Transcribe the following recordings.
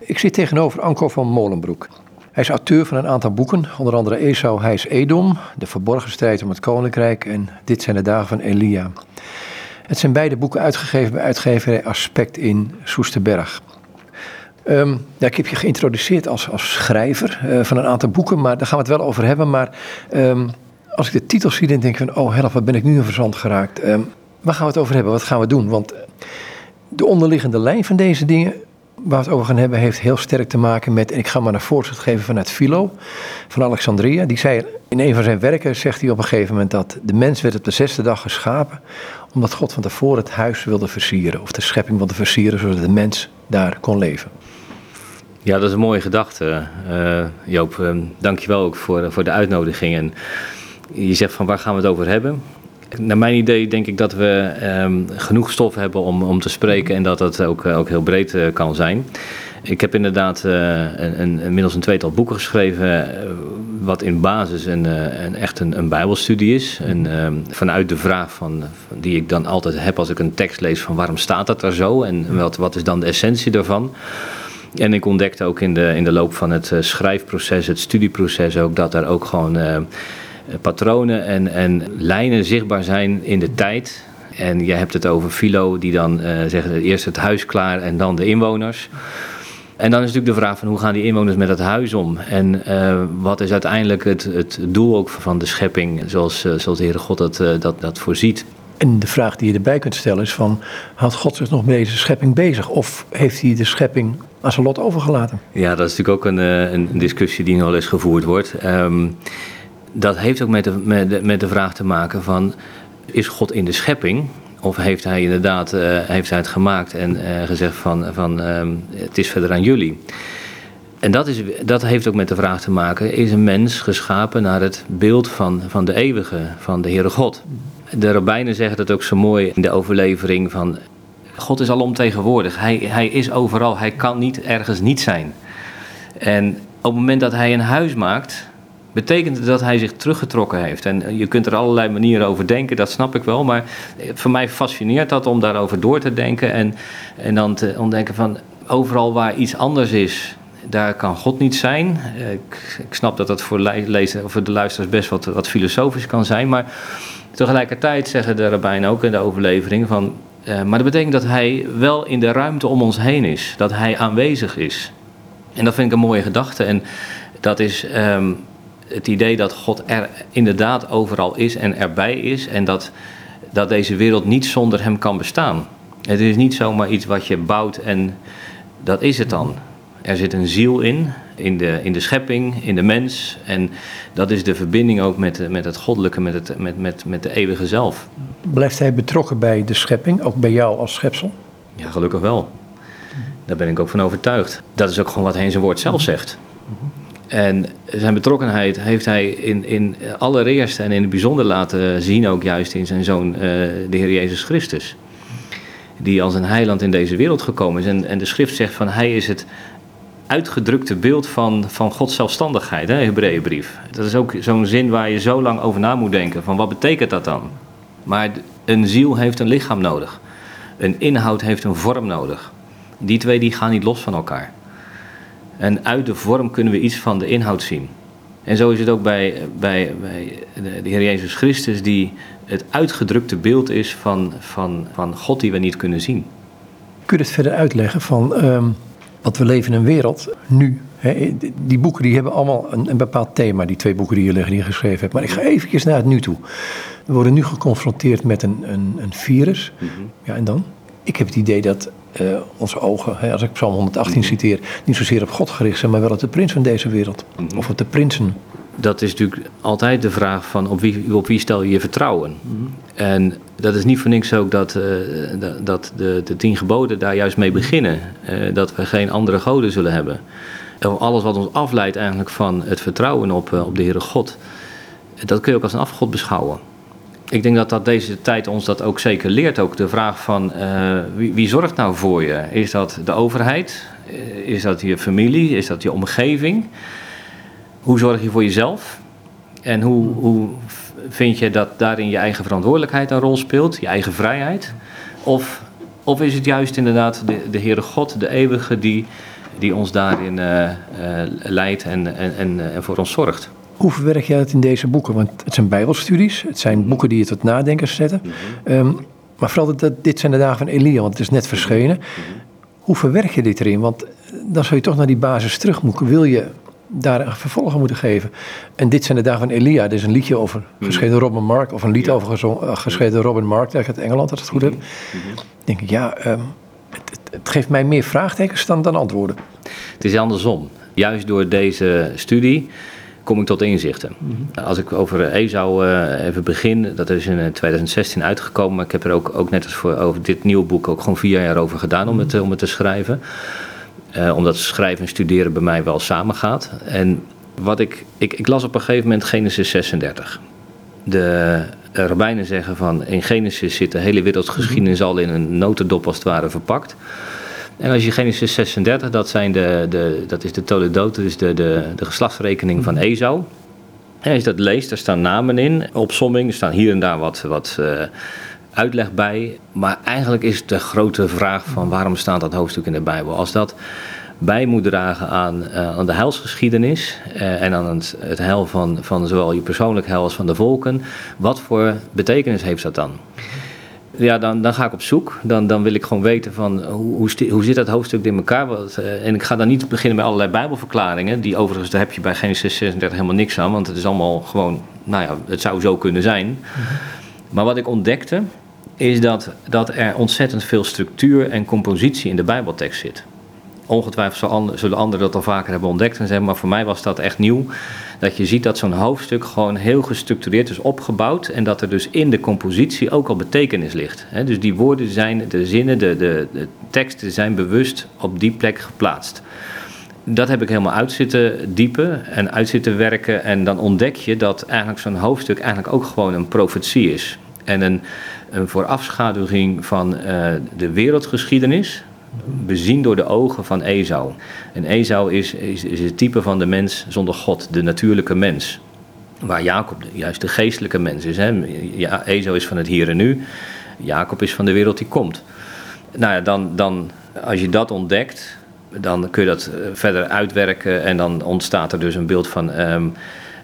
Ik zit tegenover Anko van Molenbroek. Hij is auteur van een aantal boeken, onder andere Esau, hij is Edom, De Verborgen Strijd om het Koninkrijk en Dit zijn de dagen van Elia. Het zijn beide boeken uitgegeven bij uitgeverij Aspect in Soesterberg. Um, ja, ik heb je geïntroduceerd als, als schrijver uh, van een aantal boeken, maar daar gaan we het wel over hebben. Maar um, als ik de titel zie, dan denk ik van, oh help, wat ben ik nu in verzand geraakt. Um, waar gaan we het over hebben? Wat gaan we doen? Want de onderliggende lijn van deze dingen waar we het over gaan hebben, heeft heel sterk te maken met, ik ga maar een voorschrift geven vanuit Philo, van Alexandria. Die zei in een van zijn werken, zegt hij op een gegeven moment dat de mens werd op de zesde dag geschapen, omdat God van tevoren het huis wilde versieren, of de schepping wilde versieren, zodat de mens daar kon leven. Ja, dat is een mooie gedachte, uh, Joop. Uh, Dank je wel ook voor, voor de uitnodiging. En je zegt van waar gaan we het over hebben? Naar mijn idee denk ik dat we um, genoeg stof hebben om, om te spreken en dat dat ook, ook heel breed uh, kan zijn. Ik heb inderdaad uh, een, een, inmiddels een tweetal boeken geschreven, wat in basis een, een echt een, een bijbelstudie is. En ehm, vanuit de vraag van, die ik dan altijd heb als ik een tekst lees van waarom staat dat er zo en wat, wat is dan de essentie daarvan. En ik ontdekte ook in de, in de loop van het schrijfproces, het studieproces ook, dat er ook gewoon eh, patronen en, en lijnen zichtbaar zijn in de tijd. En je hebt het over Philo, die dan uh, zegt eerst het huis klaar en dan de inwoners. En dan is natuurlijk de vraag van hoe gaan die inwoners met het huis om? En uh, wat is uiteindelijk het, het doel ook van de schepping, zoals, uh, zoals de Heere God dat, dat, dat voorziet? En de vraag die je erbij kunt stellen is van, houdt God zich nog met deze schepping bezig? Of heeft hij de schepping aan zijn lot overgelaten? Ja, dat is natuurlijk ook een, een discussie die nog eens gevoerd wordt. Um, dat heeft ook met de, met, de, met de vraag te maken van, is God in de schepping? Of heeft hij inderdaad uh, heeft hij het gemaakt en uh, gezegd van, van um, het is verder aan jullie? En dat, is, dat heeft ook met de vraag te maken, is een mens geschapen naar het beeld van, van de eeuwige, van de Heere God? De rabbijnen zeggen dat ook zo mooi in de overlevering van, God is alomtegenwoordig, hij, hij is overal, hij kan niet ergens niet zijn. En op het moment dat hij een huis maakt, betekent dat hij zich teruggetrokken heeft. En je kunt er allerlei manieren over denken, dat snap ik wel. Maar voor mij fascineert dat om daarover door te denken. En, en dan te ontdekken van overal waar iets anders is, daar kan God niet zijn. Ik, ik snap dat dat voor, lezen, voor de luisteraars best wat, wat filosofisch kan zijn. Maar tegelijkertijd zeggen de rabbijnen ook in de overlevering van... Maar dat betekent dat hij wel in de ruimte om ons heen is. Dat hij aanwezig is. En dat vind ik een mooie gedachte. En dat is... Um, het idee dat God er inderdaad overal is en erbij is en dat, dat deze wereld niet zonder hem kan bestaan. Het is niet zomaar iets wat je bouwt en dat is het dan. Er zit een ziel in, in de, in de schepping, in de mens. En dat is de verbinding ook met, met het goddelijke, met, het, met, met, met de eeuwige zelf. Blijft hij betrokken bij de schepping, ook bij jou als schepsel? Ja, gelukkig wel. Daar ben ik ook van overtuigd. Dat is ook gewoon wat hij in zijn woord zelf zegt. En zijn betrokkenheid heeft hij in, in allereerst en in het bijzonder laten zien, ook juist in zijn zoon, uh, de Heer Jezus Christus. Die als een heiland in deze wereld gekomen is. En, en de schrift zegt van hij is het uitgedrukte beeld van, van Gods zelfstandigheid, Hebreeënbrief. Dat is ook zo'n zin waar je zo lang over na moet denken. Van wat betekent dat dan? Maar een ziel heeft een lichaam nodig. Een inhoud heeft een vorm nodig. Die twee die gaan niet los van elkaar. En uit de vorm kunnen we iets van de inhoud zien. En zo is het ook bij, bij, bij de Heer Jezus Christus, die het uitgedrukte beeld is van, van, van God die we niet kunnen zien. Kun je het verder uitleggen van, um, want we leven in een wereld nu. Hè, die boeken die hebben allemaal een, een, bepaald thema, die twee boeken die je, die je geschreven hebt. Maar ik ga even naar het nu toe. We worden nu geconfronteerd met een, een, een virus. Mm -hmm. Ja, en dan? Ik heb het idee dat uh, onze ogen, hè, als ik Psalm 118 mhm. citeer, niet zozeer op God gericht zijn, maar wel op de prins van deze wereld. Mhm. Of op de prinsen. Dat is natuurlijk altijd de vraag van op wie, op wie stel je je vertrouwen. Mhm. En dat is niet voor niks ook dat, uh, dat de, de tien geboden daar juist mee beginnen. Uh, dat we geen andere goden zullen hebben. Alles wat ons afleidt eigenlijk van het vertrouwen op, op de Heere God. Dat kun je ook als een afgod beschouwen ik denk dat, dat deze tijd ons dat ook zeker leert. Ook de vraag van uh, wie, wie, zorgt nou voor je? Is dat de overheid? Eh, is dat je familie? Is dat je omgeving? Hoe zorg je voor jezelf? En hoe, hoe vind je dat daarin je eigen verantwoordelijkheid een rol speelt? Je eigen vrijheid? Of, of is het juist inderdaad de, de Heere God, de eeuwige, die die ons daarin leidt en, en, en, en voor ons zorgt. Hoe verwerk jij dat in deze boeken? Want het zijn bijbelstudies, het zijn boeken die je tot nadenken zetten. Mm maar vooral, dat, dit zijn de dagen van Elia, want het is net verschenen. Hoe verwerk je dit erin? Want dan zou je toch naar die basis terug moeten. Wil je daar een vervolg aan moeten geven? En dit zijn de dagen van Elia. Er is een liedje over geschreven door Robin Mark. Of een lied over uh, geschreven door Robin Mark, uit Engeland, als ik het goed heb. denk ik, ja, um, het, het, geeft mij meer vraagtekens dan, dan antwoorden. Het is andersom. Juist door deze studie kom ik tot inzichten. Mhm. Als ik over Ezou uh, even begin, dat is in 2016 eh, uitgekomen, maar ik heb er ook, ook net als voor over dit nieuwe boek ook gewoon vier jaar over gedaan om, het, mhm. om het te schrijven. Uh, omdat schrijven en studeren bij mij wel samengaat. En wat ik, ik, ik las op een gegeven moment Genesis 36. De rabbijnen zeggen van in Genesis zit de hele wereldgeschiedenis al in een notendop als het ware verpakt. En als je Genesis 36, dat, zijn de, de, dat is de Toledot, dus de, de, de geslachtsrekening van Esau. En als je dat leest, daar staan namen in, opsomming, er staan hier en daar wat, wat uh, uitleg bij. Maar eigenlijk is de grote vraag van waarom staat dat hoofdstuk in de Bijbel? Als dat bij moet dragen aan, uh, aan de heilsgeschiedenis uh, en aan het, het heil van, van zowel je persoonlijk heil als van de volken, wat voor betekenis heeft dat dan? Ja, dan, dan ga ik op zoek. Dan, dan wil ik gewoon weten van hoe, hoe, hoe zit dat hoofdstuk in elkaar. Wat, uh, en ik ga dan niet beginnen met allerlei bijbelverklaringen. Die overigens, daar heb je bij Genesis 36 helemaal niks aan. Want het is allemaal gewoon, nou ja, het zou zo kunnen zijn. Mhm. Maar wat ik ontdekte, is dat, dat er ontzettend veel structuur en compositie in de bijbeltekst zit. Ongetwijfeld zullen anderen dat al vaker hebben ontdekt en zeggen, maar voor mij was dat echt nieuw dat je ziet dat zo'n hoofdstuk gewoon heel gestructureerd is opgebouwd en dat er dus in de compositie ook al betekenis ligt. dus die woorden zijn, de zinnen, de, de, de teksten zijn bewust op die plek geplaatst. Dat heb ik helemaal uit zitten diepen en uit zitten werken. En dan ontdek je dat eigenlijk zo'n hoofdstuk eigenlijk ook gewoon een profetie is. En een, een voorafschaduwing van uh, de wereldgeschiedenis bezien door de ogen van Esau. En Esau is, is, is het type van de mens zonder God, de natuurlijke mens. Waar Jacob juist de geestelijke mens is. Hè? Ja, Esau is van het hier en nu, Jacob is van de wereld die komt. Nou ja, dan, dan, als je dat ontdekt, dan kun je dat eh, verder uitwerken en dan ontstaat er dus een beeld van ehm,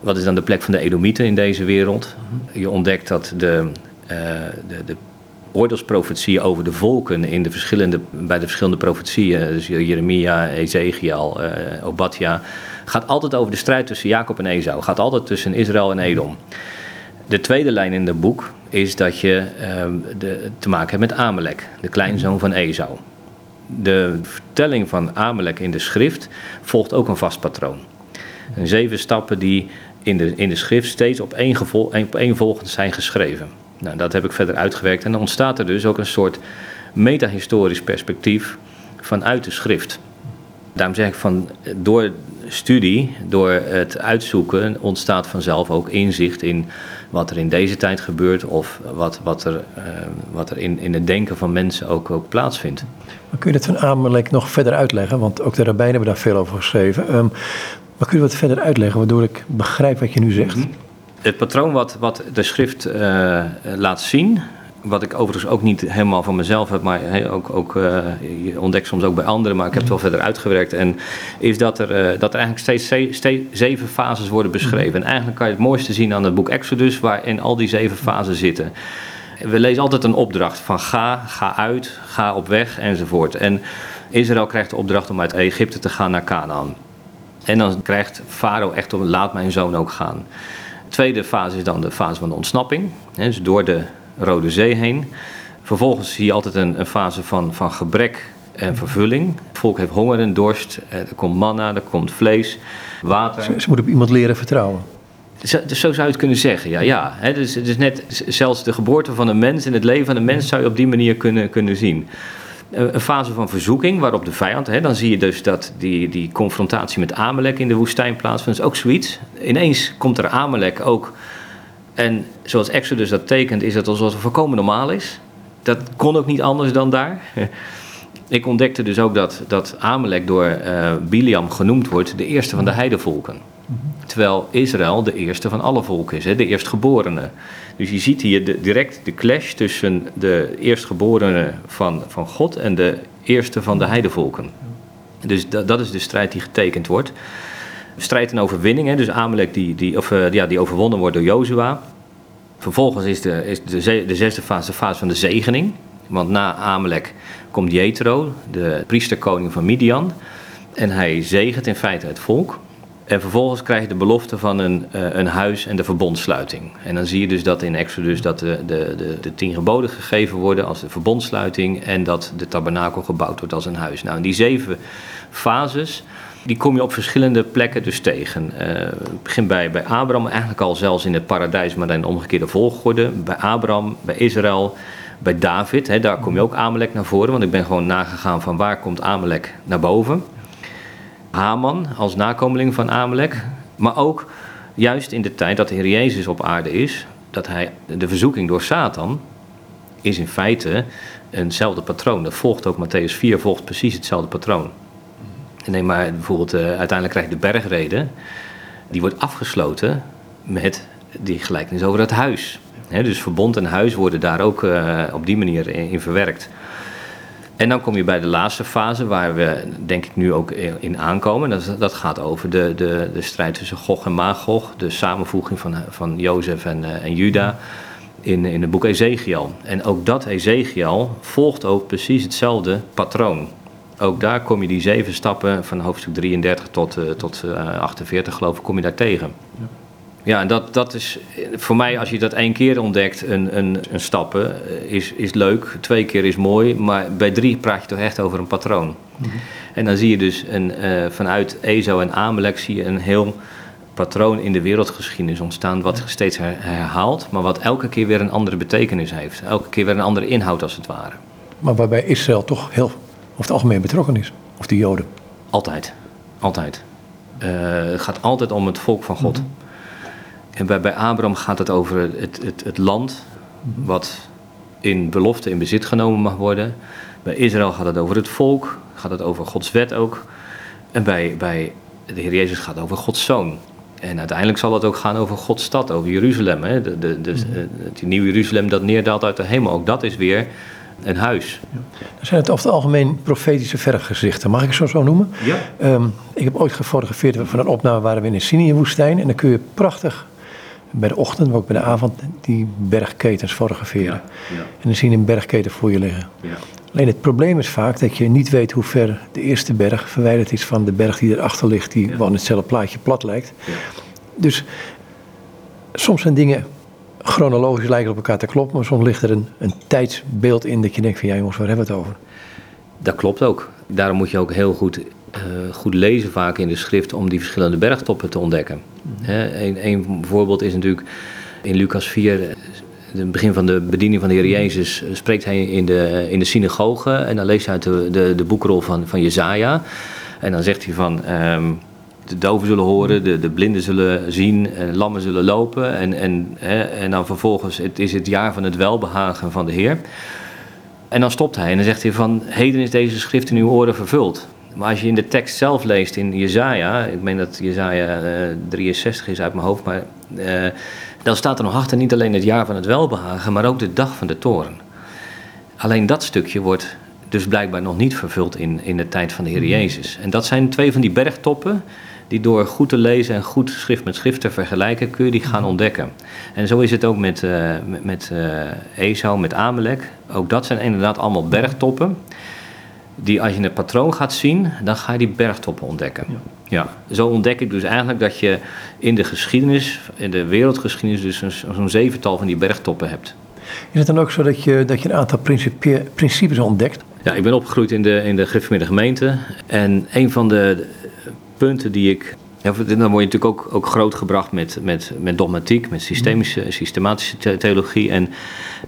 wat is dan de plek van de Edomieten in deze wereld. Je ontdekt dat de, uh, de, de oordeelsprofetieën over de volken in de verschillende, bij de verschillende profetieën, dus Jeremia, Ezekiel, uh, Obadja, gaat altijd over de strijd tussen Jacob en Esau. Gaat altijd tussen Israël en Edom. De tweede lijn in het boek is dat je uh, de, te maken hebt met Amalek, de kleinzoon van Esau. De vertelling van Amalek in de schrift volgt ook een vast patroon. En zeven stappen die in de, in de schrift steeds op één, gevol, op één volgend zijn geschreven. Nou, dat heb ik verder uitgewerkt. En dan ontstaat er dus ook een soort metahistorisch perspectief vanuit de schrift. Daarom zeg ik van door studie, door het uitzoeken, ontstaat vanzelf ook inzicht in wat er in deze tijd gebeurt of wat, wat er, uh, wat er in, in het denken van mensen ook, ook plaatsvindt. Maar kun je dat van Amalek nog verder uitleggen? Want ook de rabbijnen hebben daar veel over geschreven. Um, maar kun je wat verder uitleggen waardoor ik begrijp wat je nu zegt? Mhm het patroon wat, wat de schrift uh, laat zien, wat ik overigens ook niet helemaal van mezelf heb, maar ook, ook uh, je ontdekt soms ook bij anderen, maar ik heb het wel verder uitgewerkt. En is dat er, uh, dat er eigenlijk steeds, steeds, zeven fases worden beschreven. En eigenlijk kan je het mooiste zien aan het boek Exodus, waarin al die zeven fasen zitten. We lezen altijd een opdracht van ga, ga uit, ga op weg enzovoort. En Israël krijgt de opdracht om uit Egypte te gaan naar Canaan. En dan krijgt Farao echt om laat mijn zoon ook gaan tweede fase is dan de fase van de ontsnapping. Hè, dus door de Rode Zee heen. Vervolgens zie je altijd een, een fase van, van gebrek en vervulling. Het volk heeft honger en dorst. Eh, er komt manna, er komt vlees, water. Ze, ze moeten op iemand leren vertrouwen. Zo, dus zo zou je het kunnen zeggen, ja. ja. He, dus, het is net zelfs de geboorte van een mens en het leven van een mens zou je op die manier kunnen, kunnen zien een fase van verzoeking waarop de vijand, hè, dan zie je dus dat die, die confrontatie met Amalek in de woestijn plaatsvindt. Dat is ook zoiets. Ineens komt er Amalek ook. En zoals Exodus dat tekent, is het alsof het volkomen normaal is. Dat kon ook niet anders dan daar. Ik ontdekte dus ook dat, dat Amalek door uh, Biliam genoemd wordt de eerste van de heidevolken. Terwijl Israël de eerste van alle volken is, hè, de eerstgeborene. Dus je ziet hier direct de clash tussen de eerstgeborene van, van God en de eerste van de heidevolken. Dus dat, is de strijd die getekend wordt. Strijd en overwinning, hè, dus Amalek die, die, of, uh, ja, die overwonnen wordt door Jozua. Vervolgens is, de, is de, de zesde fase de fase van de zegening. Want na Amalek komt Jethro, de priesterkoning van Midian. En hij zegent in feite het volk. En vervolgens krijg je de belofte van een, uh, een huis en de verbondsluiting. En dan zie je dus dat in Exodus dat de, de, de, de tien geboden gegeven worden als de verbondsluiting. En dat de tabernakel gebouwd wordt als een huis. Nou, in die zeven fases, die kom je op verschillende plekken dus tegen. Uh, het begint bij, bij Abraham, eigenlijk al zelfs in het paradijs, maar dan in de omgekeerde volgorde. Bij Abraham, bij Israël, bij David, hè, daar kom je ook Amalek naar voren. Want ik ben gewoon nagegaan van waar komt Amalek naar boven. Haman als nakomeling van Amalek. Maar ook juist in de tijd dat de Heer Jezus op aarde is, dat hij de verzoeking door Satan is in feite eenzelfde patroon. Dat volgt ook Matthäus 4, volgt precies hetzelfde patroon. Neem maar bijvoorbeeld, uh, uiteindelijk krijg je de bergreden. Die wordt afgesloten met die gelijkenis over het huis. Dus verbond en huis worden daar ook uh, op die manier in verwerkt. En dan kom je bij de laatste fase, waar we denk ik nu ook in aankomen. Dat, dat gaat over de, de, de strijd tussen Gog en Magog, de samenvoeging van, van Jozef en, uh, en Juda in, in het boek Ezekiel. En ook dat Ezekiel volgt ook precies hetzelfde patroon. Ook daar kom je die zeven stappen van hoofdstuk 33 tot, uh, tot uh, 48 geloof ik, kom je daar tegen. Ja. Ja, en dat, dat is voor mij, als je dat één keer ontdekt, een, een, een stappen, is, is leuk. Twee keer is mooi, maar bij drie praat je toch echt over een patroon. Mm -hmm. En dan zie je dus een, uh, vanuit Ezo en Amalek zie je een heel patroon in de wereldgeschiedenis ontstaan, wat steeds her, herhaalt, maar wat elke keer weer een andere betekenis heeft. Elke keer weer een andere inhoud, als het ware. Maar waarbij Israël toch heel over het algemeen betrokken is, of de Joden? Altijd, altijd. Uh, het gaat altijd om het volk van God. Mm -hmm. En bij, bij Abraham gaat het over het, het, het land wat in belofte in bezit genomen mag worden. Bij Israël gaat het over het volk, gaat het over Gods wet ook. En bij, bij de Heer Jezus gaat het over Gods zoon. En uiteindelijk zal het ook gaan over Gods stad, over Jeruzalem. Hè? De, de, de, die nieuwe Jeruzalem dat neerdaalt uit de hemel. Ook dat is weer een huis. Ja. Dan zijn het over het algemeen profetische vergezichten. Mag ik het zo, zo noemen? Ja. Um, ik heb ooit gefotografeerd van een opname waren we in de Sinai-woestijn. En dan kun je prachtig bij de ochtend, maar ook bij de avond, die bergketens fotograferen. Ja, ja. En dan zie je een bergketen voor je liggen. Ja. Alleen het probleem is vaak dat je niet weet hoe ver de eerste berg verwijderd is van de berg die erachter ligt, die gewoon hetzelfde plaatje plat lijkt. Dus soms zijn dingen chronologisch lijken op elkaar te kloppen, maar soms ligt er een, een tijdsbeeld in dat je denkt van ja jongens, waar hebben we het over? Dat klopt ook. Daarom moet je ook heel goed, uh, goed lezen vaak in de schrift om die verschillende bergtoppen te ontdekken. Mm-hmm. Een, een voorbeeld is natuurlijk in Lucas 4, het begin van de bediening van de Heer Jezus, spreekt hij in de, in de synagoge en dan leest hij uit de, de, de boekrol van, van Jezaja. En dan zegt hij van, um, de doven zullen horen, de, de blinden zullen zien, en lammen zullen lopen. En, en, hè, en dan vervolgens, het is het jaar van het welbehagen van de Heer. En dan stopt hij en dan zegt hij van, heden is deze schrift in uw oren vervuld. Maar als je in de tekst zelf leest in Jezaja, ik meen dat Jezaja uh, 63 is uit mijn hoofd, maar uh, dan staat er nog achter niet alleen het jaar van het welbehagen, maar ook de dag van de toren. Alleen dat stukje wordt dus blijkbaar nog niet vervuld in, in de tijd van de Heer Jezus. En dat zijn twee van die bergtoppen die door goed te lezen en goed schrift met schrift te vergelijken, kun je die gaan ontdekken. En zo is het ook met, uh, met, met Esau, met Amalek. Ook dat zijn inderdaad allemaal bergtoppen. Die als je het patroon gaat zien, dan ga je die bergtoppen ontdekken. Ja. ja. Zo ontdek ik dus eigenlijk dat je in de geschiedenis, in de wereldgeschiedenis, dus zo'n zo zevental van die bergtoppen hebt. Is het dan ook zo dat je, dat je een aantal principes ontdekt? Ja, ik ben opgegroeid in de, in de gemeente. En een van de punten die ik. Ja, dan word je natuurlijk ook, ook grootgebracht met, met, met dogmatiek, met systemische, systematische theologie. En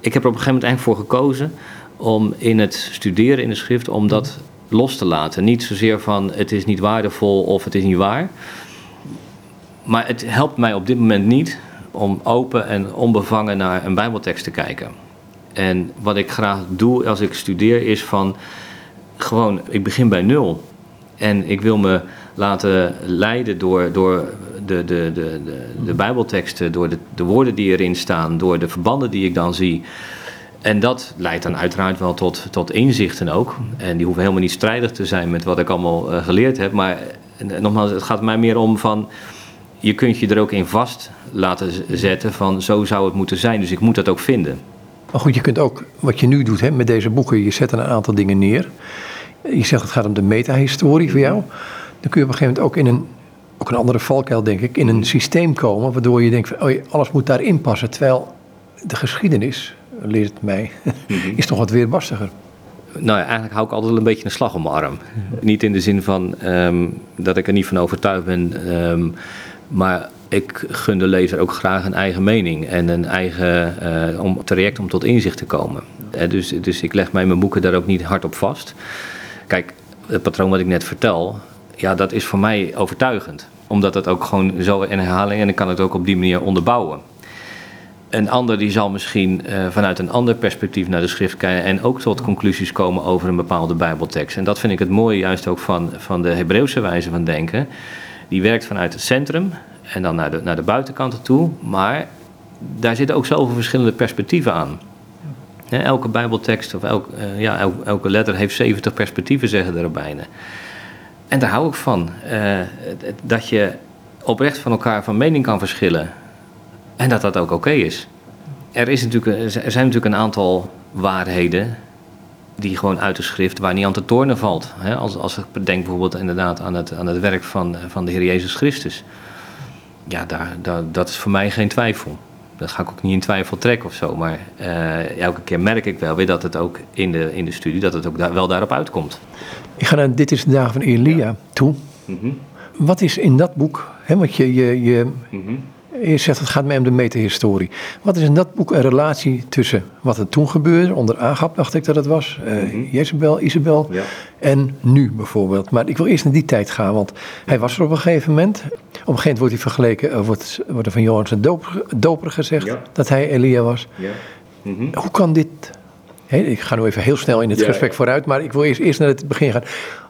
ik heb er op een gegeven moment eigenlijk voor gekozen om in het studeren in de schrift, om dat los te laten. Niet zozeer van het is niet waardevol of het is niet waar. Maar het helpt mij op dit moment niet om open en onbevangen naar een Bijbeltekst te kijken. En wat ik graag doe als ik studeer is van gewoon, ik begin bij nul. En ik wil me laten leiden door, door de, de, de, de, de Bijbelteksten, door de, de woorden die erin staan, door de verbanden die ik dan zie. En dat leidt dan uiteraard wel tot, tot inzichten ook. En die hoeven helemaal niet strijdig te zijn met wat ik allemaal uh, geleerd heb. Maar nogmaals, het gaat mij meer om van... je kunt je er ook in vast laten zetten van zo zou het moeten zijn. Dus ik moet dat ook vinden. Maar goed, je kunt ook, wat je nu doet hè, met deze boeken... je zet een aantal dingen neer. Je zegt het gaat om de metahistorie voor jou. Dan kun je op een gegeven moment ook in een ook een andere valkuil, denk ik, in een systeem komen waardoor je denkt oh, alles moet daarin passen. Terwijl de geschiedenis, leert het mij, is toch wat weerbarstiger. Nou ja, eigenlijk hou ik altijd een beetje een slag om mijn arm. Niet in de zin van um, dat ik er niet van overtuigd ben, um, maar ik gun de lezer ook graag een eigen mening en een eigen uh, om, traject om tot inzicht te komen. Uh, dus, dus ik leg mij mijn boeken daar ook niet hard op vast. Kijk, het patroon wat ik net vertel, ja, dat is voor mij overtuigend. Omdat het ook gewoon zo in herhaling en ik kan het ook op die manier onderbouwen. Een ander die zal misschien uh, vanuit een ander perspectief naar de schrift kijken en ook tot conclusies komen over een bepaalde Bijbeltekst. En dat vind ik het mooie juist ook van, van de Hebreeuwse wijze van denken. Die werkt vanuit het centrum en dan naar de, naar de buitenkanten toe, maar daar zitten ook zoveel verschillende perspectieven aan. elke Bijbeltekst of elk, uh, ja, elke, letter heeft 70 perspectieven, zeggen er bijna. En daar hou ik van. Uh, dat je oprecht van elkaar van mening kan verschillen. En dat dat ook oké is. Er, is natuurlijk, er zijn natuurlijk een aantal waarheden die gewoon uit de schrift waar niet aan te tornen valt. als, als ik denk bijvoorbeeld inderdaad aan het, aan het werk van, van de Heer Jezus Christus. Ja, daar, daar, dat is voor mij geen twijfel. Dat ga ik ook niet in twijfel trekken of zo. Maar uh, elke keer merk ik wel weer dat het ook in de, in de studie, dat het ook daar, wel daarop uitkomt. Ik ga naar Dit is de dagen van Elia toe. Mm -hmm. Wat is in dat boek, hè, want je, je, je, mm -hmm. Je zegt het gaat mij om de metahistorie. Wat is in dat boek een relatie tussen wat er toen gebeurde, onder Agap dacht ik dat het was, uh, mm -hmm. Jezebel, Isabel, ja. en nu bijvoorbeeld. Maar ik wil eerst naar die tijd gaan, want hij was er op een gegeven moment. Op een gegeven moment wordt hij vergeleken, uh, wordt, wordt er van Johannes een doper, doper gezegd ja. dat hij Elia was. Ja. Hoe kan dit He, ik ga nu even heel snel in het gesprek vooruit, maar ik wil eerst, eerst naar het begin gaan.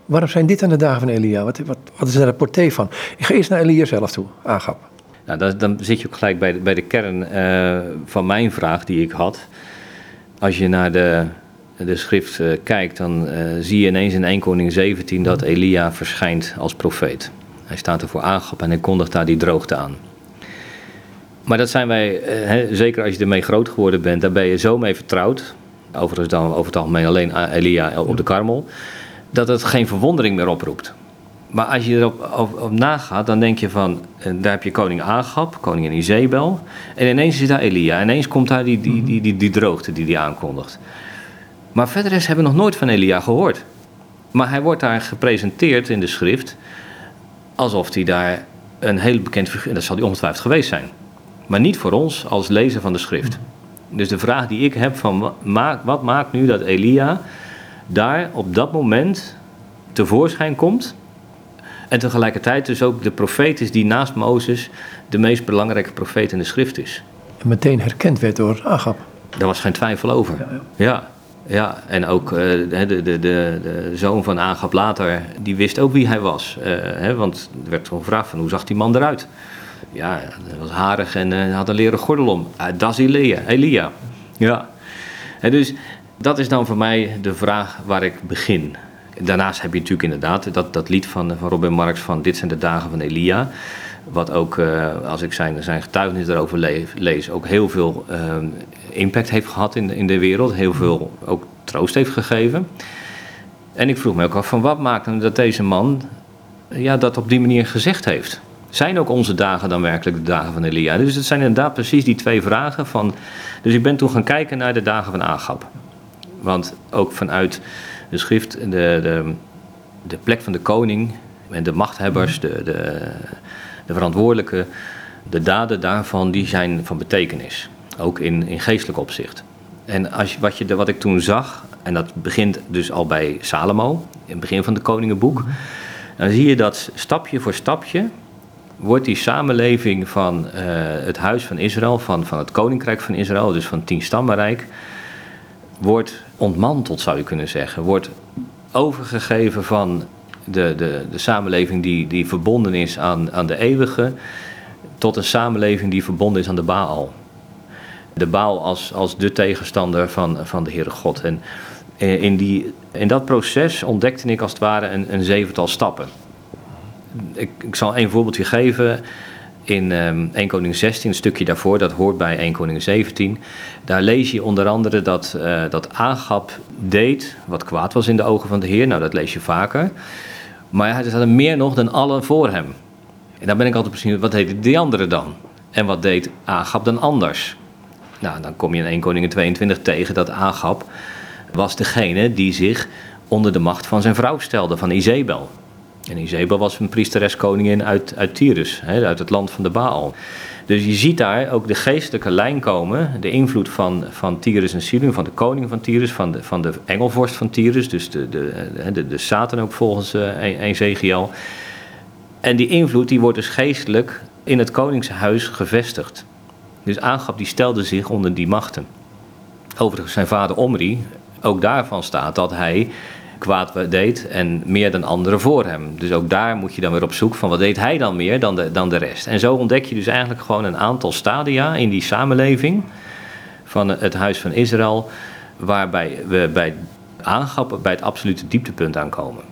Waarom zijn dit aan de dagen van Elia? Wat, wat, wat is daar het porté van? Ik ga eerst naar Elia zelf toe, aangap. Nou, dan, dan zit je ook gelijk bij de, bij de kern uh, van mijn vraag die ik had. Als je naar de, de schrift uh, kijkt, dan uh, zie je ineens in 1 Koning 17 dat Elia verschijnt als profeet. Hij staat er voor aangap en hij kondigt daar die droogte aan. Maar dat zijn wij, he, zeker als je ermee groot geworden bent, daar ben je zo mee vertrouwd overigens dan over het algemeen alleen Elia op de karmel, dat het geen verwondering meer oproept. Maar als je erop op, op nagaat, dan denk je van, daar heb je koning Agab, koningin Izebel, en ineens is daar Elia, ineens komt daar die, die, die, die, die droogte die hij aankondigt. Maar verder is, hebben we nog nooit van Elia gehoord. Maar hij wordt daar gepresenteerd in de schrift alsof hij daar een hele bekend figuur, dat zal hij ongetwijfeld geweest zijn. Maar niet voor ons als lezer van de schrift. Dus de vraag die ik heb van wat maakt nu dat Elia daar op dat moment tevoorschijn komt en tegelijkertijd dus ook de profeet is die naast Mozes de meest belangrijke profeet in de schrift is. En meteen herkend werd door Agab. Daar was geen twijfel over. Ja, ja. ja. ja. en ook uh, de, de, de, de, zoon van Agab later, die wist ook wie hij was. Uh, hè, want er werd gevraagd van hoe zag die man eruit? Ja, hij was harig en uh, had een leren gordel om. Dat is Elia. Elia. Ja. En dus dat is dan voor mij de vraag waar ik begin. Daarnaast heb je natuurlijk inderdaad dat, dat lied van, van Robin Marx van Dit zijn de dagen van Elia. Wat ook, uh, als ik zijn, zijn getuigenis erover lees, ook heel veel uh, impact heeft gehad in, in de wereld. Heel veel ook troost heeft gegeven. En ik vroeg me ook af van wat maakt dan dat deze man ja, dat op die manier gezegd heeft. Zijn ook onze dagen dan werkelijk de dagen van Elia? Dus het zijn inderdaad precies die twee vragen. Van, dus ik ben toen gaan kijken naar de dagen van Agab. Want ook vanuit de schrift, de, de, de plek van de koning en de machthebbers, de, de, de verantwoordelijke, de daden daarvan, die zijn van betekenis. Ook in, in geestelijk opzicht. En als, wat, je, wat ik toen zag, en dat begint dus al bij Salomo, in het begin van het Koningenboek, dan zie je dat stapje voor stapje wordt die samenleving van uh, het huis van Israël, van, van het koninkrijk van Israël, dus van het tienstammenrijk, wordt ontmanteld, zou je kunnen zeggen. Wordt overgegeven van de, de, de samenleving die, die verbonden is aan, aan de eeuwige, tot een samenleving die verbonden is aan de Baal. de Baal als, als de tegenstander van, van de Heere God. En eh, in, die, in dat proces ontdekte ik als het ware een, een zevental stappen. Ik, ik zal één voorbeeldje geven. In um, 1 Koning 16, een stukje daarvoor, dat hoort bij 1 Koning 17. Daar lees je onder andere dat, uh, dat deed wat kwaad was in de ogen van de Heer. Nou, dat lees je vaker. Maar hij had meer nog dan allen voor hem. En dan ben ik altijd precies, wat deed die anderen dan? En wat deed Agab dan anders? Nou, dan kom je in 1 Koningen 22 tegen dat Agab was degene die zich onder de macht van zijn vrouw stelde, van Izebel. En Izebel was een priestereskoningin uit, uit Tyrus, hè, uit het land van de Baal. Dus je ziet daar ook de geestelijke lijn komen, de invloed van, van Tyrus en Sidon, van de koning van Tyrus, van de, van de engelvorst van Tyrus, dus de, de, de, de Satan ook volgens uh. En die invloed die wordt dus geestelijk in het koningshuis gevestigd. Dus Agab die stelde zich onder die machten. Overigens zijn vader Omri, ook daarvan staat dat hij kwaad deed en meer dan anderen voor hem. Dus ook daar moet je dan weer op zoek van wat deed hij dan meer dan de, dan de rest. En zo ontdek je dus eigenlijk gewoon een aantal stadia in die samenleving van het huis van Israël, waarbij we bij Agab bij het absolute dieptepunt aankomen.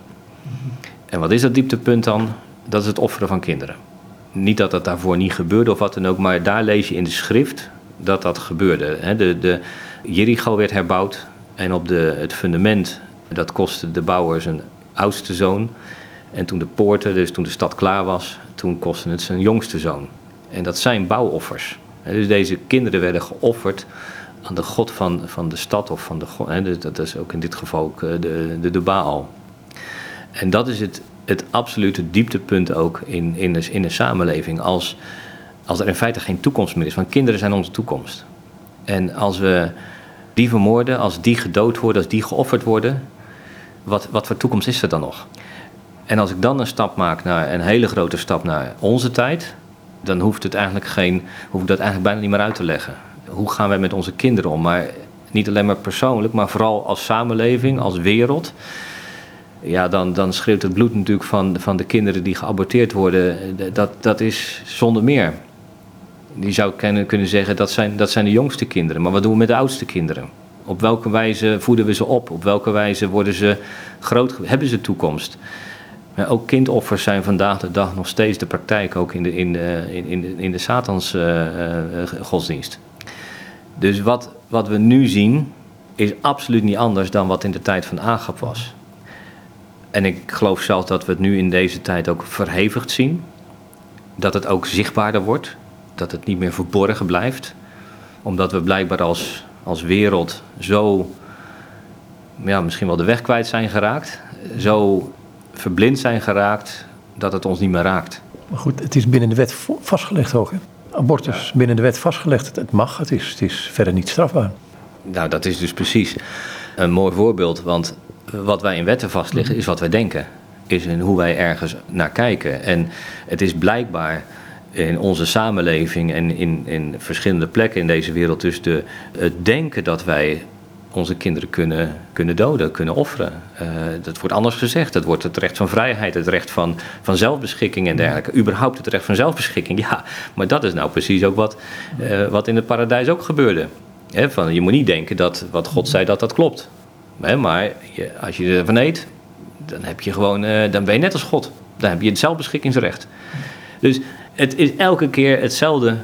En wat is dat dieptepunt dan? Dat is het offeren van kinderen. Niet dat dat daarvoor niet gebeurde of wat dan ook, maar daar lees je in de schrift dat dat gebeurde. De, de Jericho werd herbouwd en op de, het fundament, dat kostte de bouwer zijn oudste zoon. En toen de poorten, dus toen de stad klaar was, toen kostte het zijn jongste zoon. En dat zijn bouwoffers. Dus deze kinderen werden geofferd aan de god van, van de stad of van de god. Dus dat is ook in dit geval ook eh, de, de, de Baal. En dat is het, het absolute dieptepunt ook in, in, de, in de samenleving. Als, als er in feite geen toekomst meer is. Want kinderen zijn onze toekomst. En als we die vermoorden, als die gedood worden, als die geofferd worden, wat, wat voor toekomst is er dan nog? En als ik dan een stap maak naar een hele grote stap naar onze tijd, dan hoeft het eigenlijk geen, hoef ik dat eigenlijk bijna niet meer uit te leggen. Hoe gaan wij met onze kinderen om? Maar niet alleen maar persoonlijk, maar vooral als samenleving, als wereld ja, dan, dan schreeuwt het bloed natuurlijk van, van de kinderen die geaborteerd worden. Dat, dat is zonder meer. Die zou kunnen, zeggen dat zijn, dat zijn de jongste kinderen. Maar wat doen we met de oudste kinderen? Op welke wijze voeden we ze op? Op welke wijze worden ze groot? Hebben ze toekomst? Maar ook kindoffers zijn vandaag de dag nog steeds de praktijk, ook in de, in de, in, in, in de Satans uh, uh, godsdienst. Dus wat, wat we nu zien, is absoluut niet anders dan wat in de tijd van Agap was. En ik geloof zelfs dat we het nu in deze tijd ook verhevigd zien. Dat het ook zichtbaarder wordt. Dat het niet meer verborgen blijft. Omdat we blijkbaar als, als wereld zo, ja, misschien wel de weg kwijt zijn geraakt. Zo verblind zijn geraakt dat het ons niet meer raakt. Maar goed, het is binnen de wet vastgelegd ook. Hè? Abortus binnen de wet vastgelegd. Het mag, het is, het is verder niet strafbaar. Nou, dat is dus precies een mooi voorbeeld. Want wat wij in wetten vastleggen is wat wij denken. Is in hoe wij ergens naar kijken. En het is blijkbaar in onze samenleving en in, in verschillende plekken in deze wereld dus de, het denken dat wij onze kinderen kunnen, kunnen doden, kunnen offeren. Uh, dat wordt anders gezegd. Dat wordt het recht van vrijheid, het recht van, van zelfbeschikking en dergelijke. Überhaupt het recht van zelfbeschikking, ja. Maar dat is nou precies ook wat, uh, wat in het paradijs ook gebeurde. van, je moet niet denken dat wat God zei dat dat klopt maar je, als je ervan eet, dan, heb je gewoon, uh, dan ben je net als God. Dan heb je het zelfbeschikkingsrecht. Dus het is elke keer hetzelfde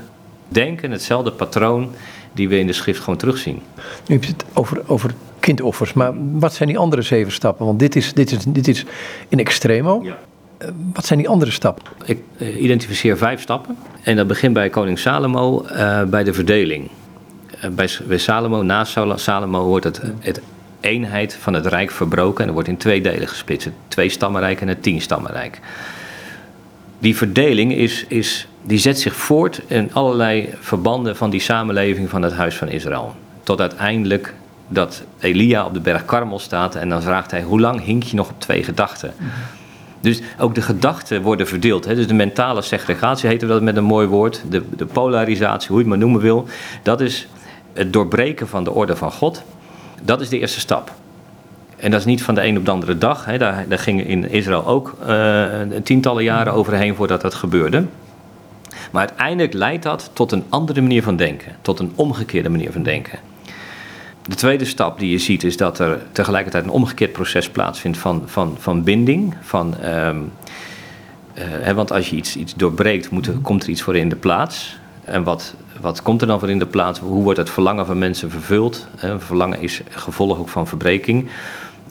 denken, hetzelfde patroon die we in de schrift gewoon terugzien. Nu heb je het over, over kindoffers, maar wat zijn die andere zeven stappen? Want dit is, dit is, dit is in extremo. Ja. Uh, wat zijn die andere stappen? Ik uh, identificeer vijf stappen. En dat begint bij koning Salomo, bij de verdeling. bij, bij Salomo, na Salomo, wordt het, het eenheid van het rijk verbroken en er wordt in twee delen gesplitst. Het twee-stammenrijk en het tien-stammenrijk. Die verdeling is, is, die zet zich voort in allerlei verbanden van die samenleving van het huis van Israël. Tot uiteindelijk dat Elia op de berg Karmel staat en dan vraagt hij: hoe lang hink je nog op twee gedachten? Dus ook de gedachten worden verdeeld. Hè? Dus de mentale segregatie heet dat met een mooi woord. De, de polarisatie, hoe je het maar noemen wil. Dat is het doorbreken van de orde van God. Dat is de eerste stap. En dat is niet van de een op de andere dag. Hè. Daar, daar gingen in Israël ook uh, tientallen jaren overheen voordat dat gebeurde. Maar uiteindelijk leidt dat tot een andere manier van denken, tot een omgekeerde manier van denken. De tweede stap die je ziet is dat er tegelijkertijd een omgekeerd proces plaatsvindt van, van, van binding. Van, ehm, eh, hè, want als je iets, iets doorbreekt, moet komt er iets voor in de plaats. En wat, wat komt er dan voor in de plaats? Hoe wordt het verlangen van mensen vervuld? Hè, verlangen is gevolg ook van verbreking.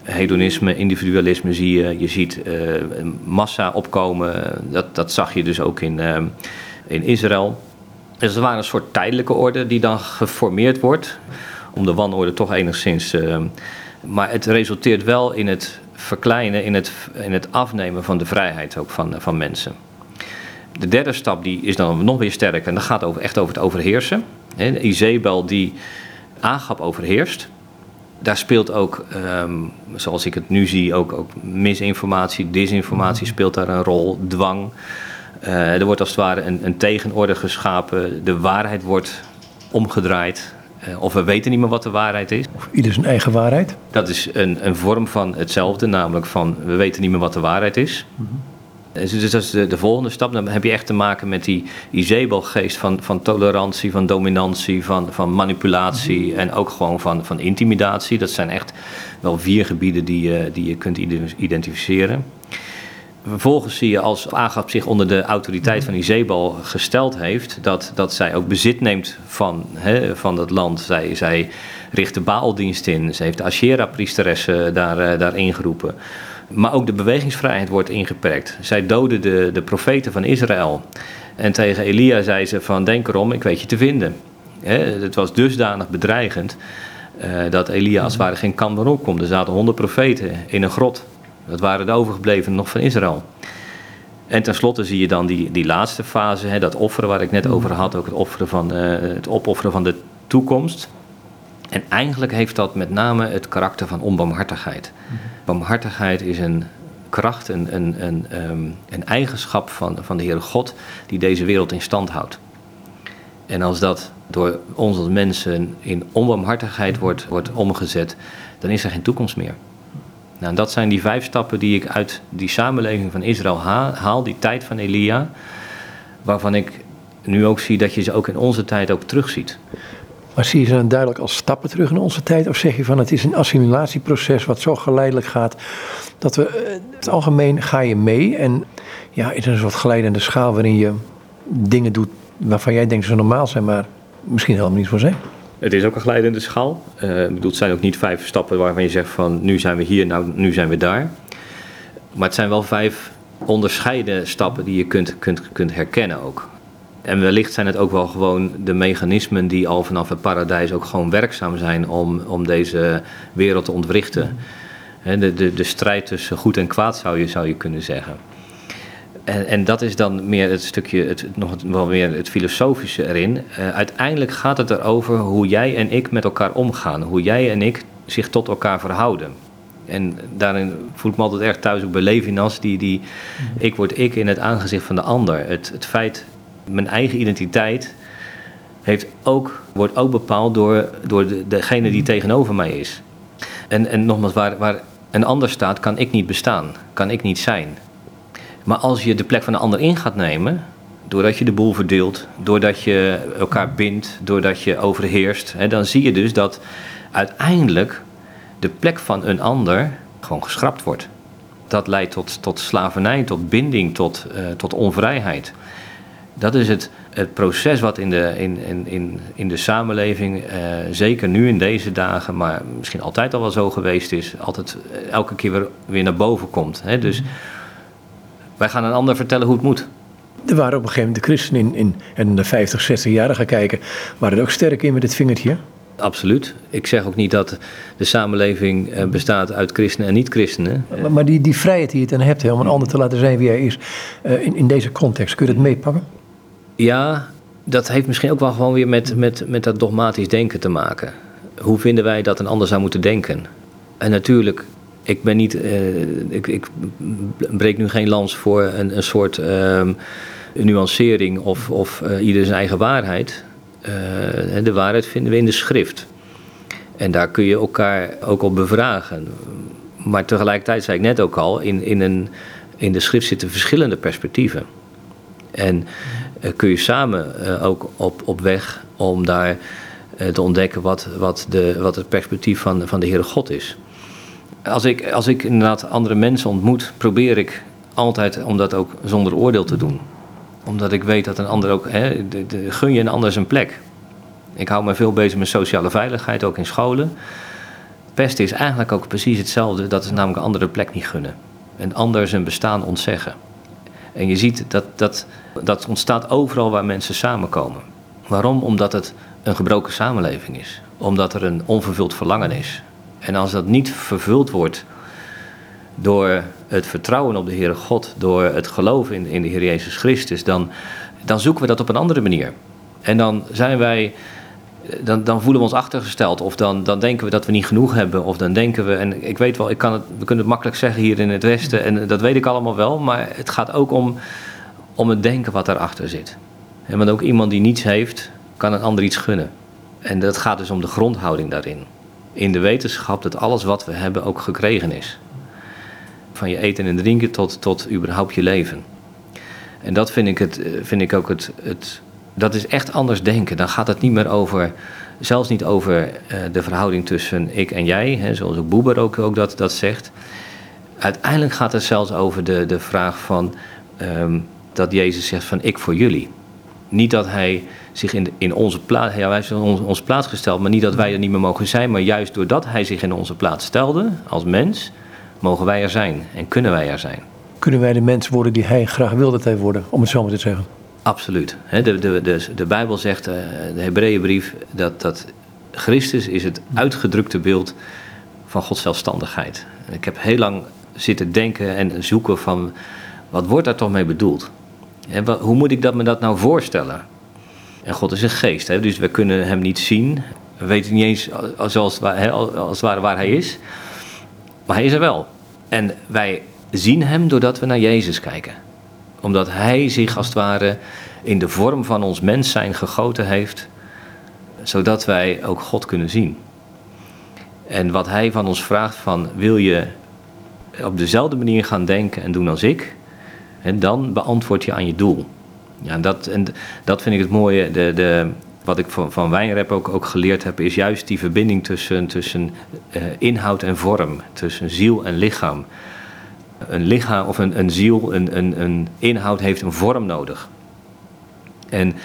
Hedonisme, individualisme zie je. Je ziet uh, massa opkomen. Dat, dat zag je dus ook in, uh, in Israël. Dus er waren een soort tijdelijke orde die dan geformeerd wordt om de wanorde toch enigszins. Uh, maar het resulteert wel in het verkleinen, in het, in het afnemen van de vrijheid ook van, van mensen. De derde stap die is dan nog weer sterker en dat gaat over, echt over het overheersen. He, Izebel die Agap overheerst. Daar speelt ook, um, zoals ik het nu zie, ook, ook misinformatie, disinformatie speelt daar een rol, dwang. Uh, er wordt als het ware een, een tegenorde geschapen, de waarheid wordt omgedraaid. Uh, of we weten niet meer wat de waarheid is. Of ieder zijn eigen waarheid. Dat is een, een vorm van hetzelfde, namelijk van we weten niet meer wat de waarheid is. Mm -hmm. Dus dat is de, de, volgende stap. Dan heb je echt te maken met die, die zebelgeest van, van tolerantie, van dominantie, van, van manipulatie mm -hmm. en ook gewoon van, van intimidatie. Dat zijn echt wel vier gebieden die je, die je kunt identificeren. Vervolgens zie je als Agap zich onder de autoriteit van Izebel gesteld heeft, dat, dat zij ook bezit neemt van, hè, van dat land. Zij, zij richt de Baaldienst in, ze heeft de Ashera-priesteressen daar, daar ingeroepen. Maar ook de bewegingsvrijheid wordt ingeperkt. Zij doden de, de profeten van Israël. En tegen Elia zei ze van denk erom, ik weet je te vinden. Het was dusdanig bedreigend uh, dat Elia als het ware geen kant meer opkomt. Er zaten honderd profeten in een grot. Dat waren de overgeblevenen nog van Israël. En tenslotte zie je dan die, die laatste fase, dat offeren waar ik net over had, ook het, offeren van, uh, het opofferen van de toekomst. En eigenlijk heeft dat met name het karakter van onbarmhartigheid. Mm -hmm. Barmhartigheid is een kracht, een, een, een, een eigenschap van, van de Heere God die deze wereld in stand houdt. En als dat door ons als mensen in onbarmhartigheid wordt, wordt omgezet, dan is er geen toekomst meer. Nou, dat zijn die vijf stappen die ik uit die samenleving van Israël haal, die tijd van Elia, waarvan ik nu ook zie dat je ze ook in onze tijd ook terugziet. Maar zie je ze dan duidelijk als stappen terug in onze tijd? Of zeg je van het is een assimilatieproces wat zo geleidelijk gaat dat we in het algemeen ga je mee en ja, is een soort glijdende schaal waarin je dingen doet waarvan jij denkt ze normaal zijn, maar misschien helemaal niet voor zijn? Het is ook een glijdende schaal. Uh, bedoel, het zijn ook niet vijf stappen waarvan je zegt van nu zijn we hier, nou nu zijn we daar. Maar het zijn wel vijf onderscheiden stappen die je kunt, kunt, kunt herkennen ook. En wellicht zijn het ook wel gewoon de mechanismen die al vanaf het paradijs ook gewoon werkzaam zijn om, om deze wereld te ontwrichten. De, de, de strijd tussen goed en kwaad zou je, zou je kunnen zeggen. En, en dat is dan meer het stukje, het, nog wel meer het filosofische erin. Uh, uiteindelijk gaat het erover hoe jij en ik met elkaar omgaan. Hoe jij en ik zich tot elkaar verhouden. En daarin voel ik me altijd erg thuis ook bij Levinas, die, die ik word ik in het aangezicht van de ander. Het, het feit mijn eigen identiteit heeft ook, wordt ook bepaald door, door de, degene die tegenover mij is. En, en nogmaals, waar, waar een ander staat, kan ik niet bestaan, kan ik niet zijn. Maar als je de plek van een ander in gaat nemen, doordat je de boel verdeelt, doordat je elkaar bindt, doordat je overheerst, hè, dan zie je dus dat uiteindelijk de plek van een ander gewoon geschrapt wordt. Dat leidt tot, tot slavernij, tot binding, tot, uh, tot onvrijheid. Dat is het, het proces wat in de, in, in, in, in de samenleving, uh, zeker nu in deze dagen, maar misschien altijd al wel zo geweest is, altijd elke keer weer, weer naar boven komt. Hè? Dus wij gaan een ander vertellen hoe het moet. Er waren op een gegeven moment de christenen in, in, in de 50, 60 jaren gaan kijken, waren er ook sterk in met dit vingertje? Absoluut. Ik zeg ook niet dat de samenleving bestaat uit christenen en niet-christenen. Maar, maar, die, die vrijheid die je dan hebt, hè, om een ander te laten zijn wie hij is, uh, in, in deze context, kun je dat meepakken? Ja, dat heeft misschien ook wel gewoon weer met, met, met dat dogmatisch denken te maken. Hoe vinden wij dat een ander zou moeten denken? En natuurlijk, ik ben niet. Uh, ik, ik breek nu geen lans voor een, een soort uh, nuancering of, of uh, ieder zijn eigen waarheid. de waarheid vinden we in de schrift. En daar kun je elkaar ook op bevragen. Maar tegelijkertijd zei ik net ook al, in, in, een, in de schrift zitten verschillende perspectieven. En kun je samen ook op, op weg om daar te ontdekken wat, wat, de, wat het perspectief van, van de Heere God is. Als ik, als ik inderdaad andere mensen ontmoet, probeer ik altijd om dat ook zonder oordeel te doen. Omdat ik weet dat een ander ook, hè, de, gun je een ander zijn plek. Ik hou me veel bezig met sociale veiligheid, ook in scholen. Pesten is eigenlijk ook precies hetzelfde, dat is namelijk een andere plek niet gunnen. Een ander zijn bestaan ontzeggen. En je ziet dat dat, dat ontstaat overal waar mensen samenkomen. Waarom? Omdat het een gebroken samenleving is. Omdat er een onvervuld verlangen is. En als dat niet vervuld wordt door het vertrouwen op de Heere God, door het geloven in, in de Heer Jezus Christus, dan, dan zoeken we dat op een andere manier. En dan zijn wij dan, dan, voelen we ons achtergesteld. Of dan, dan denken we dat we niet genoeg hebben. Of dan denken we, en ik weet wel, ik kan het, we kunnen het makkelijk zeggen hier in het Westen. En dat weet ik allemaal wel. Maar het gaat ook om, om het denken wat daarachter zit. Want ook iemand die niets heeft, kan een ander iets gunnen. En dat gaat dus om de grondhouding daarin. In de wetenschap dat alles wat we hebben ook gekregen is. Van je eten en drinken tot, tot überhaupt je leven. En dat vind ik, het, vind ik ook het, het dat is echt anders denken. Dan gaat het niet meer over, zelfs niet over uh, de verhouding tussen ik en jij, hè, zoals ook Boeber ook, ook dat, dat zegt. Uiteindelijk gaat het zelfs over de, de vraag van um, dat Jezus zegt van ik voor jullie. Niet dat hij zich in, in onze plaats, ja, wij hebben ons, onze plaats gesteld, maar niet dat wij er niet meer mogen zijn, maar juist doordat hij zich in onze plaats stelde als mens, mogen wij er zijn en kunnen wij er zijn. Kunnen wij de mens worden die hij graag wil dat worden, om het zo maar te zeggen? Absoluut. De, de, de, de Bijbel zegt, eh, de Hebreeënbrief, dat, dat Christus is het uitgedrukte beeld van Gods zelfstandigheid. Ik heb heel lang zitten denken en zoeken van, wat wordt daar toch mee bedoeld? Hoe moet ik dat, me dat nou voorstellen? En God is een geest, hè? dus we kunnen hem niet zien. We weten niet eens zoals, als het ware waar hij is. Maar hij is er wel. En wij zien hem doordat we naar Jezus kijken omdat Hij zich als het ware in de vorm van ons mens zijn gegoten heeft, zodat wij ook God kunnen zien. En wat Hij van ons vraagt van wil je op dezelfde manier gaan denken en doen als ik, en dan beantwoord je aan je doel. Ja, dat, en dat vind ik het mooie. De, de, wat ik van, van Wijnrep ook, ook geleerd heb, is juist die verbinding tussen, tussen uh, inhoud en vorm, tussen ziel en lichaam een lichaam of een, een ziel, een, een, een inhoud heeft een vorm nodig. En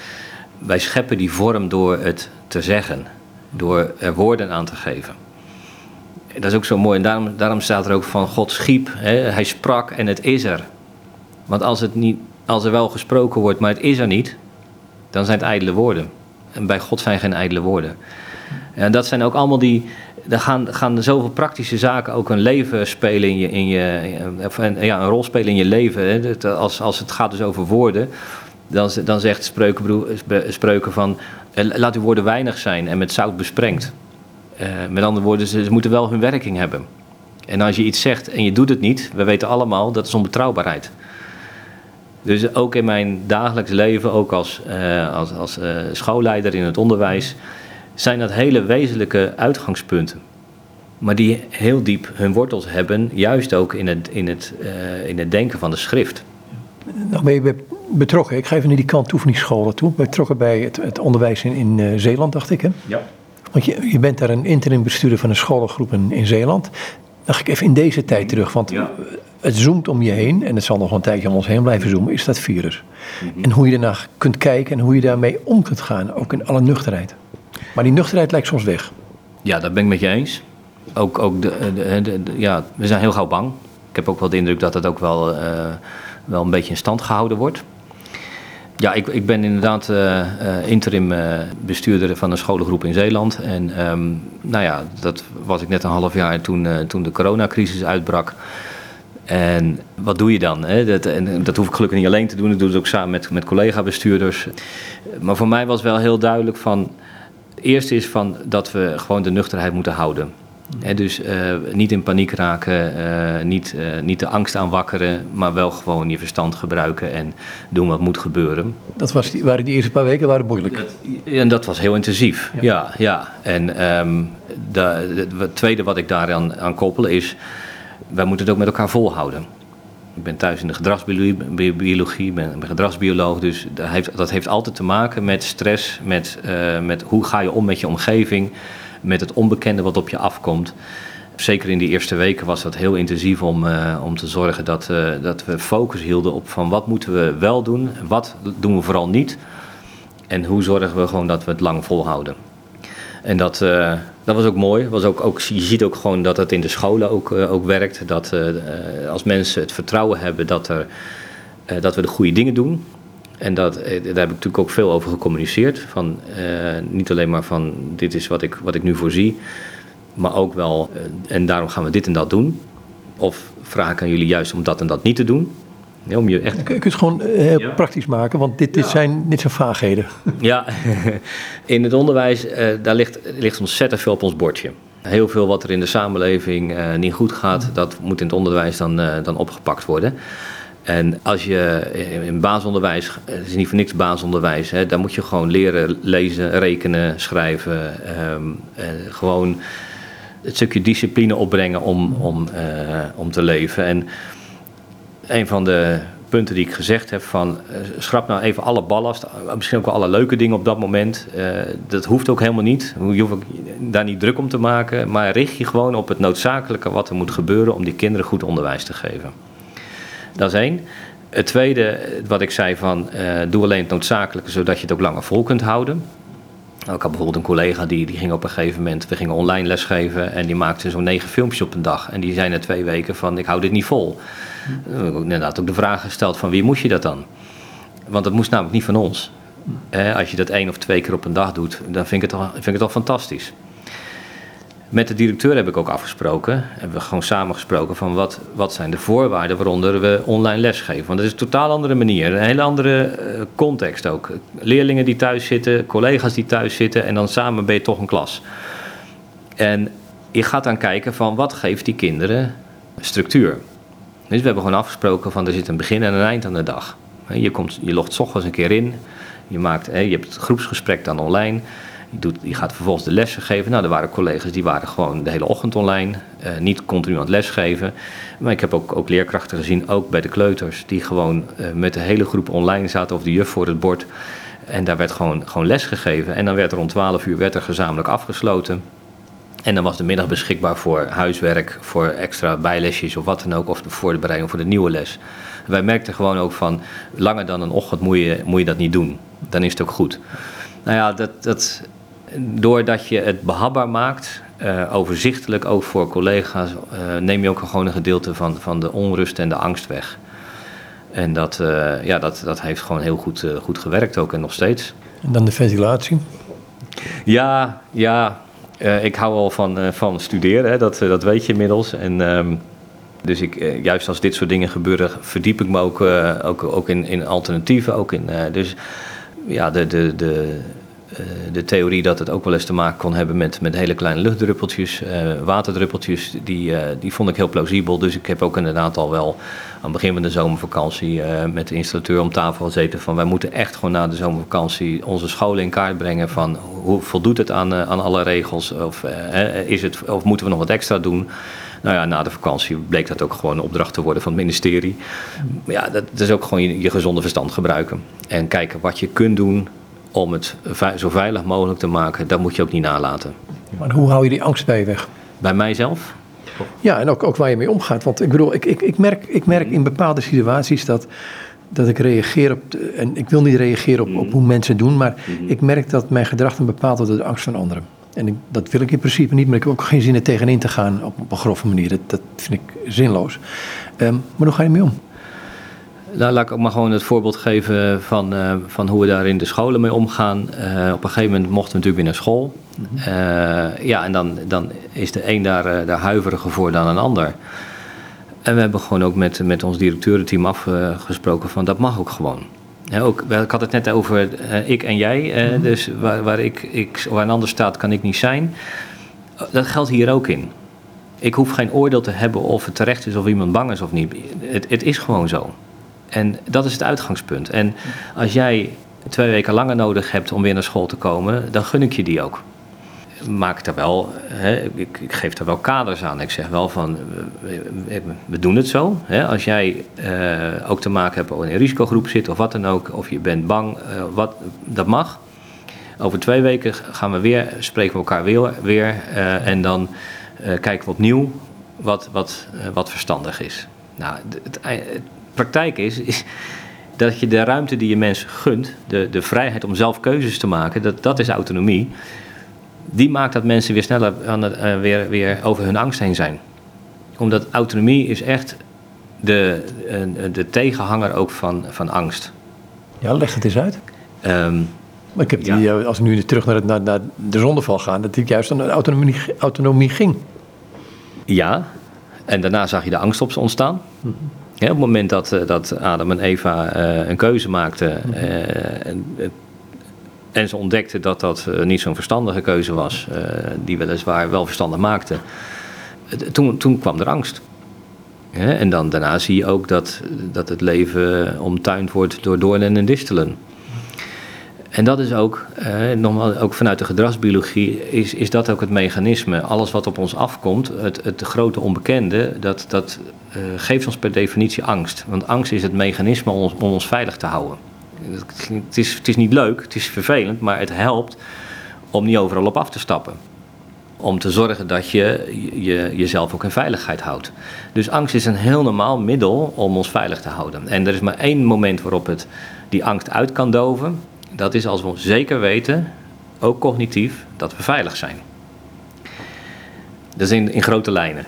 wij scheppen die vorm door het te zeggen, door er woorden aan te geven. Dat is ook zo mooi en daarom, daarom staat er ook van God schiep, hè, hij sprak en het is er. Want als, het niet, als er wel gesproken wordt, maar het is er niet, dan zijn het ijdele woorden. En bij God zijn geen ijdele woorden. En dat zijn ook allemaal die, er gaan, gaan zoveel praktische zaken ook een leven spelen in je, in je ja, een rol spelen in je leven. Hè. Als, als het gaat dus over woorden, dan, dan zegt spreuken, spreuken van eh, laat uw woorden weinig zijn en met zout besprengt. Uh, met andere woorden, ze, moeten wel hun werking hebben. En als je iets zegt en je doet het niet, we weten allemaal, dat is onbetrouwbaarheid. Dus ook in mijn dagelijks leven, ook als, uh, als, als schoolleider in het onderwijs, zijn dat hele wezenlijke uitgangspunten. Maar die heel diep hun wortels hebben, juist ook in het, in het, uh, in het denken van de schrift. Nou ben je betrokken, ik ga even naar die kant scholen toe. Betrokken bij het, het onderwijs in, in uh, Zeeland, dacht ik hè? Ja. Want je, je bent daar een interim bestuurder van een scholengroep in, in Zeeland. Dan ga ik even in deze tijd terug, want ja. het zoomt om je heen, en het zal nog een tijdje om ons heen blijven zoomen, is dat virus. Mm -hmm. En hoe je daarna kunt kijken en hoe je daarmee om kunt gaan, ook in alle nuchterheid. Maar die nuchterheid lijkt soms weg. Ja, dat ben ik met je eens. Ook, ook de, de, de, ja, we zijn heel gauw bang. Ik heb ook wel de indruk dat het ook wel, uh, wel een beetje in stand gehouden wordt. Ja, ik, ik ben inderdaad uh, interim bestuurder van een scholengroep in Zeeland. En um, nou ja, dat was ik net een half jaar toen, toen de coronacrisis uitbrak. En wat doe je dan? Hè? Dat, en dat hoef ik gelukkig niet alleen te doen. Ik doe het ook samen met, met collega-bestuurders. Maar voor mij was wel heel duidelijk van eerste is van dat we gewoon de nuchterheid moeten houden. dus uh, niet in paniek raken, uh, niet, uh, niet de angst aanwakkeren, maar wel gewoon je verstand gebruiken en doen wat moet gebeuren. Dat was die, waren die eerste paar weken waren moeilijk. en dat was heel intensief, ja. ja, ja. En um, de, de, het tweede wat ik daaraan aan koppel is, wij moeten het ook met elkaar volhouden. Ik ben thuis in de gedragsbiologie, ben, ben gedragsbioloog. Dus dat heeft, dat heeft altijd te maken met stress, met, uh, met hoe ga je om met je omgeving, met het onbekende wat op je afkomt. Zeker in die eerste weken was dat heel intensief om, uh, om te zorgen dat, uh, dat we focus hielden op van wat moeten we wel doen, wat doen we vooral niet. En hoe zorgen we gewoon dat we het lang volhouden. En dat, uh, dat was ook mooi. Was ook, ook, je ziet ook gewoon dat het in de scholen ook, ook werkt. Dat als mensen het vertrouwen hebben dat, er, dat we de goede dingen doen. En dat, daar heb ik natuurlijk ook veel over gecommuniceerd. Van, niet alleen maar van dit is wat ik, wat ik nu voorzie maar ook wel, eh, en daarom gaan we dit en dat doen. Of vraag aan jullie juist om dat en dat niet te doen. Ja, om je echt... Kun je het gewoon eh, heel praktisch maken, want dit, dit, zijn, dit zijn vaagheden. Ja, in het onderwijs, uh, daar ligt, ligt ontzettend veel op ons bordje. Heel veel wat er in de samenleving uh, niet goed gaat, dat moet in het onderwijs dan, dan opgepakt worden. En als je in basisonderwijs, het is niet voor niks basisonderwijs, hè, daar moet je gewoon leren lezen, rekenen, schrijven. Um, gewoon het stukje discipline opbrengen om, om, om te leven. En een van de punten die ik gezegd heb van uh, schrap nou even alle ballast, misschien ook wel alle leuke dingen op dat moment. Uh, dat hoeft ook helemaal niet. Je hoeft daar niet druk om te maken, maar richt je gewoon op het noodzakelijke wat er moet gebeuren om die kinderen goed onderwijs te geven. Dat is één. Het tweede, wat ik zei van doe alleen het noodzakelijke zodat je het ook langer vol kunt houden. Ik had bijvoorbeeld een collega die, die ging op een gegeven moment, we gingen online lesgeven en die maakte zo'n negen filmpjes op een dag. En die zei na twee weken van ik hou dit niet vol. Hm. Ik inderdaad ook de vraag gesteld van wie moest je dat dan? Want dat moest namelijk niet van ons. als je dat één of twee keer op een dag doet, dan vind ik het al, vind ik het al fantastisch. Met de directeur heb ik ook afgesproken, hebben we gewoon samen gesproken van wat, wat zijn de voorwaarden waaronder we online lesgeven. Want dat is een totaal andere manier, een hele andere eh, context ook. Leerlingen die thuis zitten, collega's die thuis zitten en dan samen ben je toch een klas. En je gaat dan kijken van wat geeft die kinderen structuur. Dus we hebben gewoon afgesproken van er zit een begin en een eind aan de dag. Je, komt, je logt s ochtends een keer in, je, maakt, je hebt het groepsgesprek dan online. Je, doet, gaat vervolgens de lessen geven. Nou, er waren collega's die waren gewoon de hele ochtend online. Uh, niet continu aan het lesgeven. Maar ik heb ook, ook leerkrachten gezien, ook bij de kleuters, die gewoon uh, met de hele groep online zaten of de juf voor het bord. En daar werd gewoon, gewoon les gegeven. En dan werd er om 12 uur werd er gezamenlijk afgesloten. En dan was de middag beschikbaar voor huiswerk, voor extra bijlesjes of wat dan ook, of de voorbereiding voor de nieuwe les. Wij merkten gewoon ook van, langer dan een ochtend moet je, moet je dat niet doen. Dan is het ook goed. Nou ja, dat, dat, doordat je het behapbaar maakt, uh, overzichtelijk ook voor collega's, uh, neem je ook gewoon een gedeelte van, van de onrust en de angst weg. En dat, uh, ja, dat, dat heeft gewoon heel goed, goed gewerkt ook en nog steeds. En dan de ventilatie? Ja, ja ik hou al van, van studeren, hè, dat, dat weet je inmiddels. En, um, dus ik, juist als dit soort dingen gebeuren, verdiep ik me ook, ook, ook in, in alternatieven. Ook in, dus ja, de, de, de, eh, de theorie dat het ook wel eens te maken kon hebben met, met hele kleine luchtdruppeltjes, uh, waterdruppeltjes, die, uh, die vond ik heel plausibel. Dus ik heb ook inderdaad al wel aan het begin van de zomervakantie met de installateur om tafel gezeten van wij moeten echt gewoon na de zomervakantie onze scholen in kaart brengen van hoe voldoet het aan, aan alle regels of, is het, of moeten we nog wat extra doen. Nou ja, na de vakantie bleek dat ook gewoon een opdracht te worden van het ministerie. Ja, dat, is ook gewoon je gezonde verstand gebruiken. En kijken wat je kunt doen om het zo veilig mogelijk te maken, dat moet je ook niet nalaten. Maar hoe hou je die angst bij je weg? Bij mijzelf? Ja, en ook, ook waar je mee omgaat. Want ik bedoel, ik, ik, ik, merk, ik merk in bepaalde situaties dat, dat ik reageer op. en ik wil niet reageren op, op hoe mensen doen, maar mhm. ik merk dat mijn gedrag dan bepaalt door de angst van anderen. En ik, dat wil ik in principe niet, maar ik heb ook geen zin er tegenin te gaan op, op een grove manier. Dat, dat vind ik zinloos. Um, maar hoe ga je ermee om? Nou, laat ik ook maar gewoon het voorbeeld geven van, uh, van hoe we daar in de scholen mee omgaan. Uh, op een gegeven moment mochten we natuurlijk weer naar school. Uh, ja, en dan, dan is de een daar, daar huiveriger voor dan een ander. En we hebben gewoon ook met, met ons directeurenteam afgesproken van dat mag ook gewoon. Ja, ook, ik had het net over ik en jij. Mm Dus waar, waar, ik, ik, waar een ander staat, kan ik niet zijn. Dat geldt hier ook in. Ik hoef geen oordeel te hebben of het terecht is of iemand bang is of niet. Het, het is gewoon zo. En dat is het uitgangspunt. En als jij twee weken langer nodig hebt om weer naar school te komen, dan gun ik je die ook. maak daar wel, hè, ik, geef daar wel kaders aan. Ik zeg wel van, we, doen het zo. Hè. Als jij uh, ook te maken hebt of in een risicogroep zit of wat dan ook, of je bent bang, uh, wat, dat mag. Over twee weken gaan we weer, spreken we elkaar weer, weer uh, en dan kijken we opnieuw wat, wat, wat verstandig is. Nou, het, het, praktijk is, is dat je de ruimte die je mensen gunt, de, de vrijheid om zelf keuzes te maken, dat, dat is autonomie. Die maakt dat mensen weer sneller aan het, uh, weer, weer over hun angst heen zijn. Omdat autonomie is echt de, uh, de tegenhanger ook van, van angst. Ja, leg het eens uit. Um, maar ik heb die, ja. als we nu terug naar, het, naar, naar de zondeval gaan, dat het juist de autonomie, autonomie ging. Ja, en daarna zag je de angst op ze ontstaan. Mm -hmm. Op het moment dat, dat Adam en Eva uh, een keuze maakten uh, en, en, ze ontdekten dat dat niet zo'n verstandige keuze was, die weliswaar wel verstandig maakte, toen, toen kwam er angst. En dan daarna zie je ook dat, dat het leven omtuind wordt door doornen en distelen. En dat is ook, eh, nogmaals, ook vanuit de gedragsbiologie, is, is dat ook het mechanisme. Alles wat op ons afkomt, het, het grote onbekende, dat, dat uh, geeft ons per definitie angst. Want angst is het mechanisme om ons, om ons veilig te houden. Het is, het is niet leuk, het is vervelend, maar het helpt om niet overal op af te stappen. Om te zorgen dat je, je jezelf ook in veiligheid houdt. Dus angst is een heel normaal middel om ons veilig te houden. En er is maar één moment waarop het die angst uit kan doven dat is als we zeker weten, ook cognitief, dat we veilig zijn. Dat is in, grote lijnen.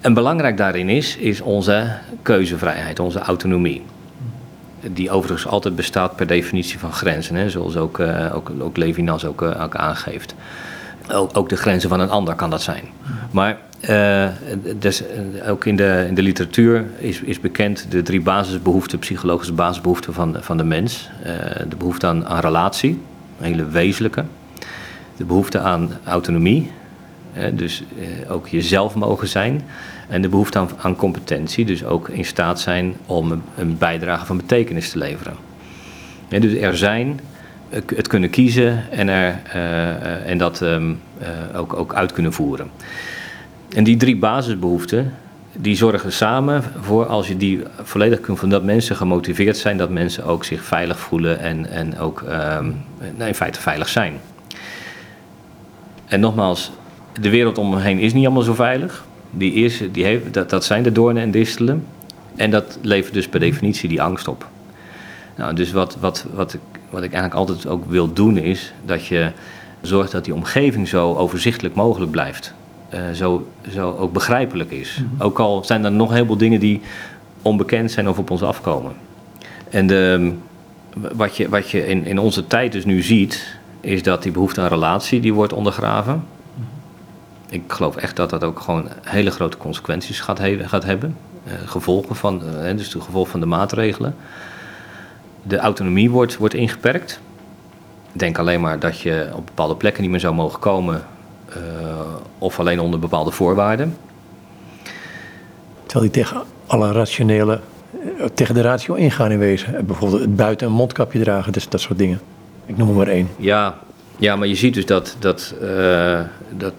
En belangrijk daarin is, is onze keuzevrijheid, onze autonomie. Die overigens altijd bestaat per definitie van grenzen, hè, zoals ook, uh, ook, ook Levinas ook, uh, ook aangeeft. Ook, ook, de grenzen van een ander kan dat zijn. Maar uh, dus, ook in de, in de literatuur is, is bekend de drie basisbehoeften, psychologische basisbehoeften van, van de mens. Uh, de behoefte aan, relatie, een hele wezenlijke. De behoefte aan autonomie, dus ook jezelf mogen zijn. En de behoefte aan, aan competentie, dus ook in staat zijn om een, bijdrage van betekenis te leveren. Dus er zijn, het kunnen kiezen en, er, en dat um, ook, ook uit kunnen voeren. En die drie basisbehoeften, die zorgen samen voor als je die volledig kunt van dat mensen gemotiveerd zijn, dat mensen ook zich veilig voelen en, en ook um, in feite veilig zijn. En nogmaals, de wereld om me heen is niet allemaal zo veilig. Die is, die heeft, dat, dat zijn de doornen en distelen. En dat levert dus per definitie die angst op. Nou, dus wat, wat, wat, ik, wat ik eigenlijk altijd ook wil doen is dat je zorgt dat die omgeving zo overzichtelijk mogelijk blijft zo, zo ook begrijpelijk is. Mm -hmm. Ook al zijn er nog heel veel dingen die onbekend zijn of op ons afkomen. En de, wat je, wat je in, in onze tijd dus nu ziet, is dat die behoefte aan relatie die wordt ondergraven. Ik geloof echt dat dat ook gewoon hele grote consequenties gaat, he gaat hebben. Uh, gevolgen van, uh, dus de gevolgen van de maatregelen. De autonomie wordt, wordt ingeperkt. Denk alleen maar dat je op bepaalde plekken niet meer zou mogen komen of alleen onder bepaalde voorwaarden. Terwijl die tegen alle rationele, eh, tegen de ratio ingaan in wezen. Bijvoorbeeld het buiten een mondkapje dragen, dus dat soort dingen. Ik noem er maar één. Ja, ja maar je ziet dus dat, dat, uh, dat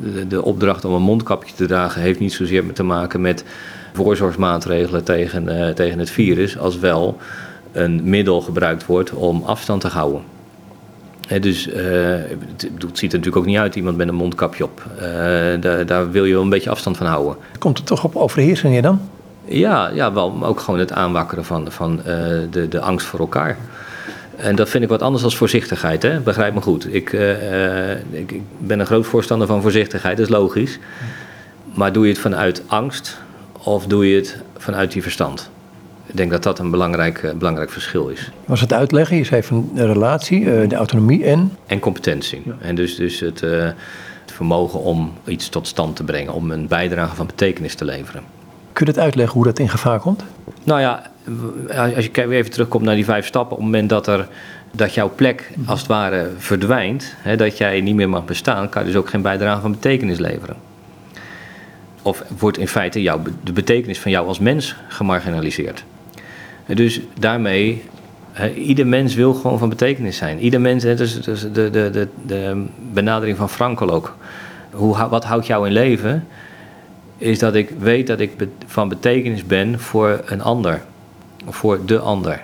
de, de, opdracht om een mondkapje te dragen heeft niet zozeer te maken met voorzorgsmaatregelen tegen, uh, tegen het virus, als wel een middel gebruikt wordt om afstand te houden. He, dus uh, het, het, ziet er natuurlijk ook niet uit, iemand met een mondkapje op. Uh, daar, daar, wil je wel een beetje afstand van houden. Komt het toch op overheersing dan? Ja, ja wel, maar ook gewoon het aanwakkeren van, van uh, de, de angst voor elkaar. En dat vind ik wat anders dan voorzichtigheid, hè? begrijp me goed. Ik, ik, ik, ben een groot voorstander van voorzichtigheid, dat is logisch. Maar doe je het vanuit angst of doe je het vanuit je verstand? Ik denk dat dat een belangrijk, uh, belangrijk verschil is. Was het uitleggen? Je zei van de relatie, uh, de autonomie en? En competentie. Ja. En dus, dus het, uh, het, vermogen om iets tot stand te brengen, om een bijdrage van betekenis te leveren. Kun je het uitleggen hoe dat in gevaar komt? Nou ja, als je weer even terugkomt naar die vijf stappen, op het moment dat, er, dat jouw plek als het ware verdwijnt, hè, dat jij niet meer mag bestaan, kan je dus ook geen bijdrage van betekenis leveren of wordt in feite jou, de betekenis van jou als mens gemarginaliseerd. Dus daarmee ieder mens wil gewoon van betekenis zijn. Ieder mens, hè, dus, dus de, de, de, de benadering van Frankel ook. Hoe, wat houdt jou in leven? Is dat ik weet dat ik van betekenis ben voor een ander. Voor de ander.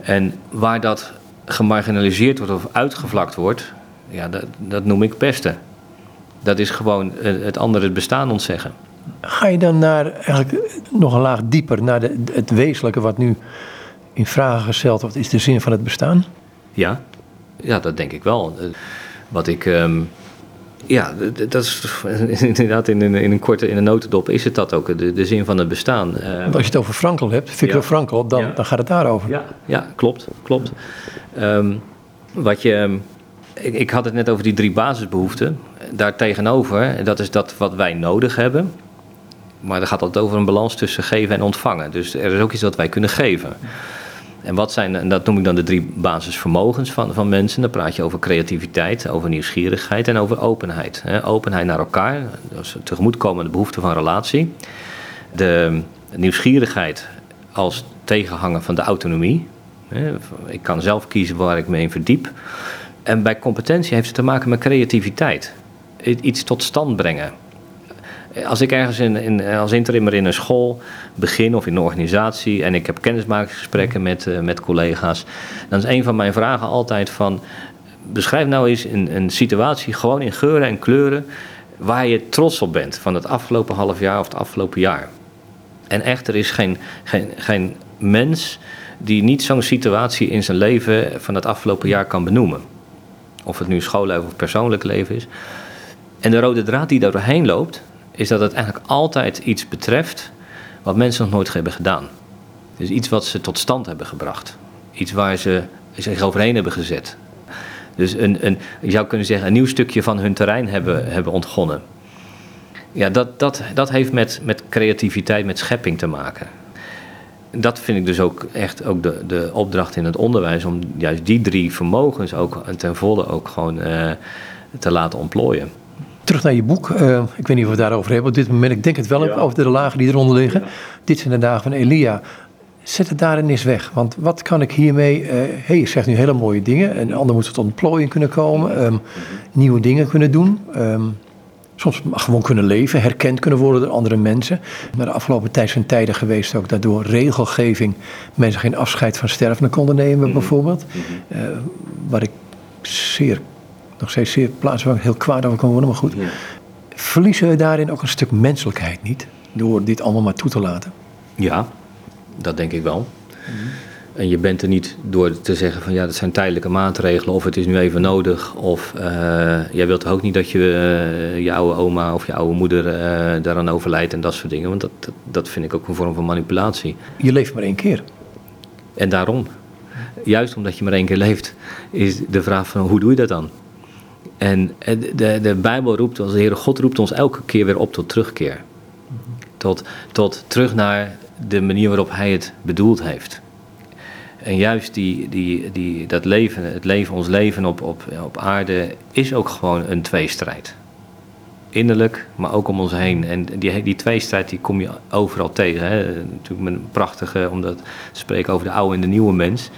En waar dat gemarginaliseerd wordt of uitgevlakt wordt, ja, dat, dat noem ik pesten. Dat is gewoon het andere het bestaan ontzeggen. Ga je dan naar eigenlijk nog een laag dieper, naar de, het wezenlijke wat nu in vragen gesteld wordt, is de zin van het bestaan? Ja, ja dat denk ik wel. Wat ik. Um, ja, dat is inderdaad in een, in een korte in een notendop is het dat ook, de, de zin van het bestaan. Want als je het over Frankel hebt, Victor ja. Frankel, dan, dan gaat het daarover. Ja, ja klopt, klopt. Um, wat je, ik, ik, had het net over die drie basisbehoeften. Daartegenover, dat is dat wat wij nodig hebben. Maar dan gaat het over een balans tussen geven en ontvangen. Dus er is ook iets wat wij kunnen geven. En wat zijn, en dat noem ik dan de drie basisvermogens van, van mensen. Dan praat je over creativiteit, over nieuwsgierigheid en over openheid. openheid naar elkaar, dus tegemoetkomende behoeften van relatie. De nieuwsgierigheid als tegenhanger van de autonomie. Ik kan zelf kiezen waar ik me in verdiep. En bij competentie heeft het te maken met creativiteit. Iets tot stand brengen. Als ik ergens in, in, als interimmer in een school begin of in een organisatie en ik heb kennismakingsgesprekken met, uh, met collega's, dan is een van mijn vragen altijd van beschrijf nou eens een, een situatie gewoon in geuren en kleuren waar je trots op bent van het afgelopen half jaar of het afgelopen jaar. En echt, er is geen, geen, geen mens die niet zo'n situatie in zijn leven van het afgelopen jaar kan benoemen. Of het nu schoolleven of persoonlijk leven is. En de rode draad die daar doorheen loopt, is dat het eigenlijk altijd iets betreft wat mensen nog nooit hebben gedaan. Dus iets wat ze tot stand hebben gebracht. Iets waar ze zich overheen hebben gezet. Dus een, een, je zou kunnen zeggen, een nieuw stukje van hun terrein hebben, hebben ontgonnen. Ja, dat, dat, dat heeft met, met creativiteit, met schepping te maken. Dat vind ik dus ook echt ook de, de opdracht in het onderwijs, om juist die drie vermogens ook ten volle ook gewoon uh, te laten ontplooien. Terug naar je boek. Uh, ik weet niet of we het daarover hebben op dit moment. Ik denk het wel ja. over de lagen die eronder liggen. Ja. Dit zijn de dagen van Elia. Zet het daarin eens weg. Want wat kan ik hiermee... Uh, hey, je zegt nu hele mooie dingen. En ander moet tot ontplooiing kunnen komen. Um, nieuwe dingen kunnen doen. Um, soms gewoon kunnen leven. Herkend kunnen worden door andere mensen. Maar de afgelopen tijd zijn tijden geweest ook... daardoor regelgeving mensen geen afscheid van stervenden konden nemen bijvoorbeeld. Uh, waar ik zeer nog steeds zeer plaatsen waar heel kwaad over kan worden, maar goed. Ja. Verliezen we daarin ook een stuk menselijkheid niet? Door dit allemaal maar toe te laten? Ja, dat denk ik wel. Mm-hmm. En je bent er niet door te zeggen van ja, dat zijn tijdelijke maatregelen of het is nu even nodig. Of uh, jij wilt ook niet dat je uh, je oude oma of je oude moeder uh, daaraan overlijdt en dat soort dingen. Want dat, dat, vind ik ook een vorm van manipulatie. Je leeft maar één keer. En daarom, juist omdat je maar één keer leeft, is de vraag van hoe doe je dat dan? En de, de Bijbel roept ons, de Heere God roept ons elke keer weer op tot terugkeer. Tot, tot terug naar de manier waarop Hij het bedoeld heeft. En juist die, die, die, dat leven, het leven, ons leven op, op, op aarde, is ook gewoon een tweestrijd. Innerlijk, maar ook om ons heen. En die, die tweestrijd die kom je overal tegen. Hè. Natuurlijk met een prachtige, omdat te spreken over de oude en de nieuwe mens.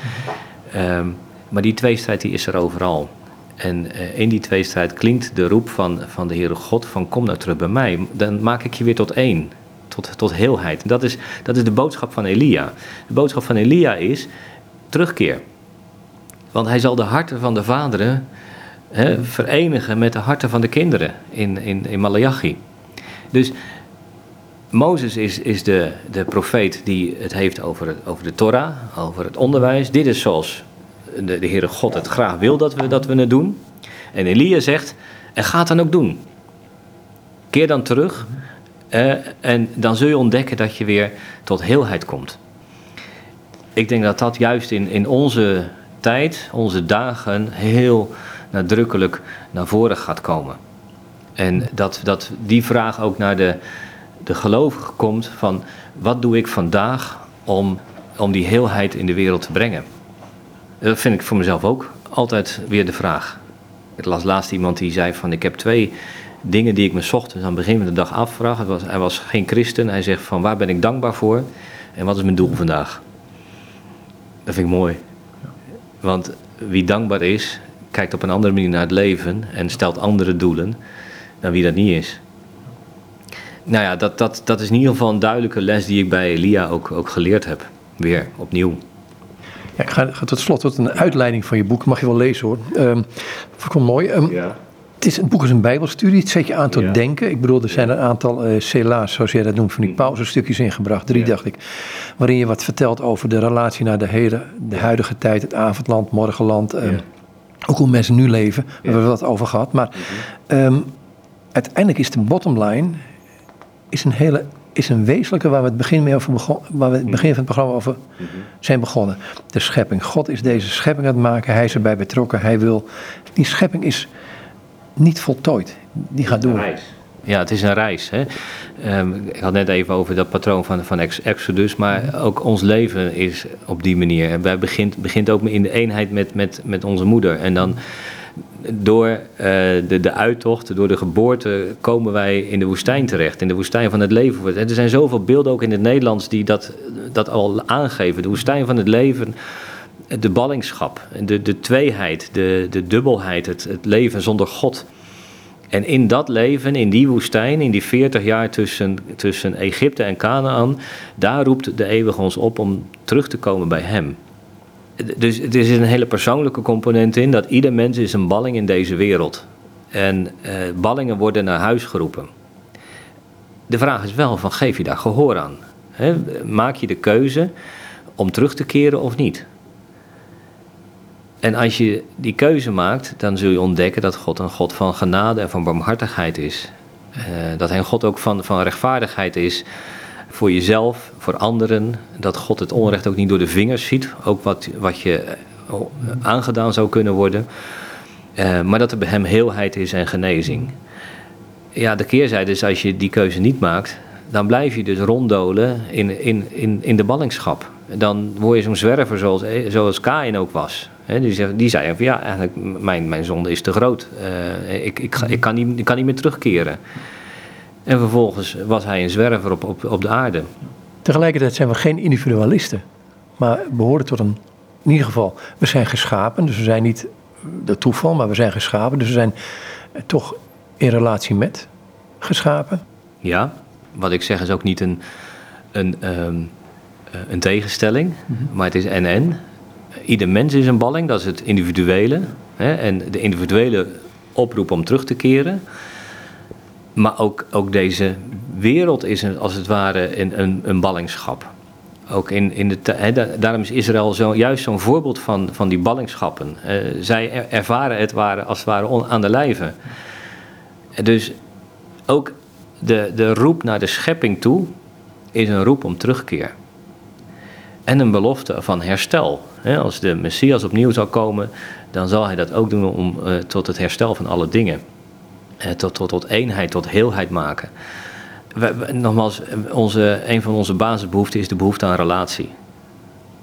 Um, maar die tweestrijd die is er overal. En uh, in die tweestrijd klinkt de roep van, van de Heere God van kom nou terug bij mij. Dan maak ik je weer tot één, tot, tot heelheid. Dat is, dat is de boodschap van Elia. De boodschap van Elia is terugkeer. Want hij zal de harten van de vaderen hè, verenigen met de harten van de kinderen in, in, in Malachi. Dus Mozes is, is de, de profeet die het heeft over, het, over de Torah, over het onderwijs. Dit is zoals de, de Heere God het graag wil dat we, dat we het doen. En Elia zegt, en ga het dan ook doen. Keer dan terug eh, en dan zul je ontdekken dat je weer tot heelheid komt. Ik denk dat dat juist in, in onze tijd, onze dagen, heel nadrukkelijk naar voren gaat komen. En dat, dat die vraag ook naar de, de gelovige komt van wat doe ik vandaag om, om die heelheid in de wereld te brengen. Dat vind ik voor mezelf ook altijd weer de vraag. Ik las laatst iemand die zei van ik heb twee dingen die ik me ochtends aan het begin van de dag afvraag. Hij was, hij was geen christen. Hij zegt van waar ben ik dankbaar voor en wat is mijn doel vandaag? Dat vind ik mooi. Want wie dankbaar is, kijkt op een andere manier naar het leven en stelt andere doelen dan wie dat niet is. Nou ja, dat, dat, dat is in ieder geval een duidelijke les die ik bij Elia ook, ook geleerd heb. Weer, opnieuw. Ja, ik ga, tot slot tot een uitleiding van je boek. Mag je wel lezen hoor. Um, vond ik mooi. Um, ja. Het, is, het boek is een bijbelstudie. Het zet je aan tot denken. Ik bedoel, er zijn een aantal uh, cela's, zoals jij dat noemt, van die mm. pauzestukjes ingebracht. Drie, dacht ik. Waarin je wat vertelt over de relatie naar de, hele, de huidige tijd. Het avondland, morgenland. Um, ook hoe mensen nu leven. We hebben we het over gehad. Maar um, uiteindelijk is de bottom line is een hele is een wezenlijke waar we het begin, mee over begon, waar we het begin van het programma over zijn begonnen. De schepping. God is deze schepping aan het maken. Hij is erbij betrokken. Hij wil. Die schepping is niet voltooid. Die gaat door. Ja, het is een reis. Hè? Um, ik had net even over dat patroon van, van Exodus, maar ook ons leven is op die manier. Wij begint, begint ook in de eenheid met, met, met onze moeder. En dan door uh, de, de uittocht, door de geboorte, komen wij in de woestijn terecht. In de woestijn van het leven. Er zijn zoveel beelden ook in het Nederlands die dat, dat al aangeven. De woestijn van het leven, de ballingschap, de, de tweeheid, de, de dubbelheid, het, het leven zonder God. En in dat leven, in die woestijn, in die 40 jaar tussen, tussen Egypte en Canaan, daar roept de eeuwige ons op om terug te komen bij Hem. Dus er is een hele persoonlijke component in dat ieder mens is een balling in deze wereld. En eh, ballingen worden naar huis geroepen. De vraag is wel van geef je daar gehoor aan? maak je de keuze om terug te keren of niet? En als je die keuze maakt, dan zul je ontdekken dat God een God van genade en van barmhartigheid is. Uh, dat hij een God ook van, van rechtvaardigheid is voor jezelf, voor anderen. Dat God het onrecht ook niet door de vingers ziet. Ook wat, wat je eh, aangedaan zou kunnen worden. Uh, maar dat er bij hem heelheid is en genezing. Ja, de keerzijde is als je die keuze niet maakt, dan blijf je dus ronddolen in, in, in, in de ballingschap. Dan word je zo'n zwerver zoals, eh, zoals Kain ook was. die, zei, die zei van ja, eigenlijk mijn, mijn zonde is te groot. Uh, ik, ik, ik, kan niet, ik kan niet meer terugkeren. En vervolgens was hij een zwerver op, op, op de aarde. Tegelijkertijd zijn we geen individualisten, maar behoren tot een. In ieder geval, we zijn geschapen, dus we zijn niet de toeval, maar we zijn geschapen, dus we zijn toch in relatie met geschapen. Ja, wat ik zeg is ook niet een, een, ehm, een tegenstelling, mhm. maar het is en-en. Ieder mens is een balling, dat is het individuele. Hè, en de individuele oproep om terug te keren. Maar ook, ook deze wereld is als het ware een, een, een ballingschap. Ook in, in de, daarom is Israël zo, juist zo'n voorbeeld van, van die ballingschappen. Uh, zij ervaren het ware, als het ware aan de lijve. Dus ook de, de roep naar de schepping toe is een roep om terugkeer. En een belofte van herstel. als de Messias opnieuw zal komen, dan zal hij dat ook doen om, uh, tot het herstel van alle dingen. Eh, tot, tot, tot eenheid, tot heelheid maken. We, nogmaals, onze, een van onze basisbehoeften is de behoefte aan relatie.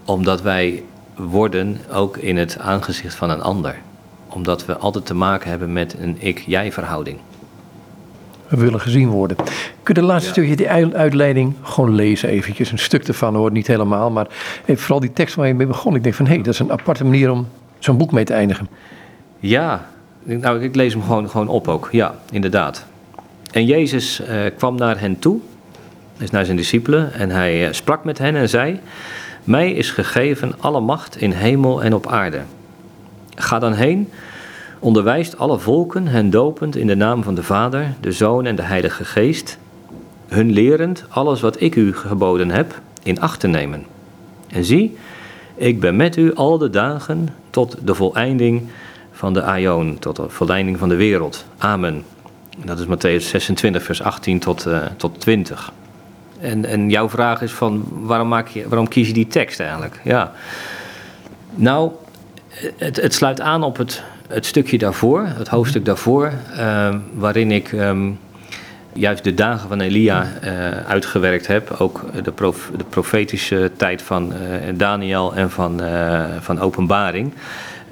Omdat wij worden ook in het aangezicht van een ander. Omdat we altijd te maken hebben met een ik-jij verhouding. We willen gezien worden. Kun je de laatste stukje, die uitleiding, gewoon lezen eventjes. Een stuk ervan hoor, niet helemaal. Maar vooral die tekst waar je mee begon. Ik denk van, hé, hey, dat is een aparte manier om zo'n boek mee te eindigen. Ja, nou, ik lees hem gewoon, gewoon op ook. Ja, inderdaad. En Jezus uh, kwam naar hen toe, dus naar zijn discipelen, en hij uh, sprak met hen en zei: Mij is gegeven alle macht in hemel en op aarde. Ga dan heen, onderwijst alle volken, hen dopend in de naam van de Vader, de Zoon en de Heilige Geest, hun lerend alles wat ik u geboden heb in acht te nemen. En zie, ik ben met u al de dagen tot de voleinding van de Aion, tot de volleiding van de wereld. Amen. Dat is Matthäus 26, vers 18 tot, uh, tot 20. En, en jouw vraag is van, waarom, maak je, waarom kies je die tekst eigenlijk? Ja. Nou, het, het sluit aan op het, het stukje daarvoor, het hoofdstuk daarvoor, uh, waarin ik um, juist de dagen van Elia uh, uitgewerkt heb. Ook de, prof, de profetische tijd van Daniel en van, van openbaring.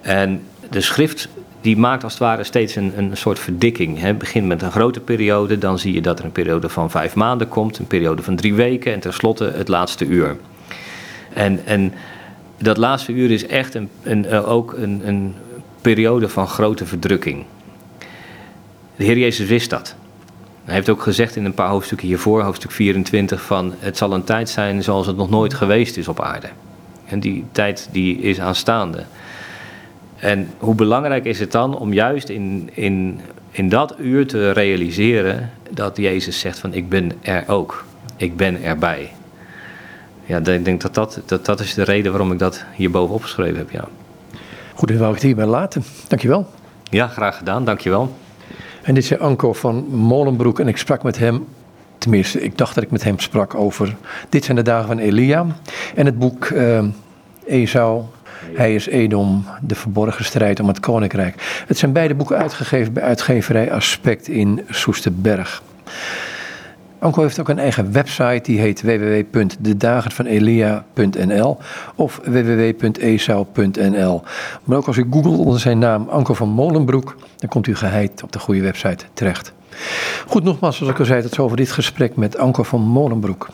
En de schrift die maakt als het ware steeds een, een soort verdikking. Het begint met een grote periode, dan zie je dat er een periode van vijf maanden komt, een periode van drie weken en tenslotte het laatste uur. En, en dat laatste uur is echt een, een, eh, ook een, een periode van grote verdrukking. De Heer Jezus wist dat. Hij heeft ook gezegd in een paar hoofdstukken hiervoor, hoofdstuk 24, van het zal een tijd zijn zoals het nog nooit geweest is op aarde. En die tijd die is aanstaande. En hoe belangrijk is het dan om juist in, in, in dat uur te realiseren dat Jezus zegt van ik ben er ook. Ik ben erbij. Ja, ik denk dat dat, dat dat is de reden waarom ik dat hierboven opgeschreven heb, ja. Goed, dan wou ik het hierbij laten. Dankjewel. Ja, graag gedaan. Dankjewel. En dit is Anko van Molenbroek en ik sprak met hem, tenminste, ik dacht dat ik met hem sprak over Dit zijn de dagen van Elia en het boek uh, Esau, hij is Edom, de verborgen strijd om het koninkrijk. Het zijn beide boeken uitgegeven bij uitgeverij Aspect in Soesterberg. Anko heeft ook een eigen website, die heet www.dedagenvanelia.nl of www.esau.nl. Maar ook als u googelt onder zijn naam Anko van Molenbroek, dan komt u geheid op de goede website terecht. Goed, nogmaals, zoals ik al zei, tot zover dit gesprek met Anko van Molenbroek.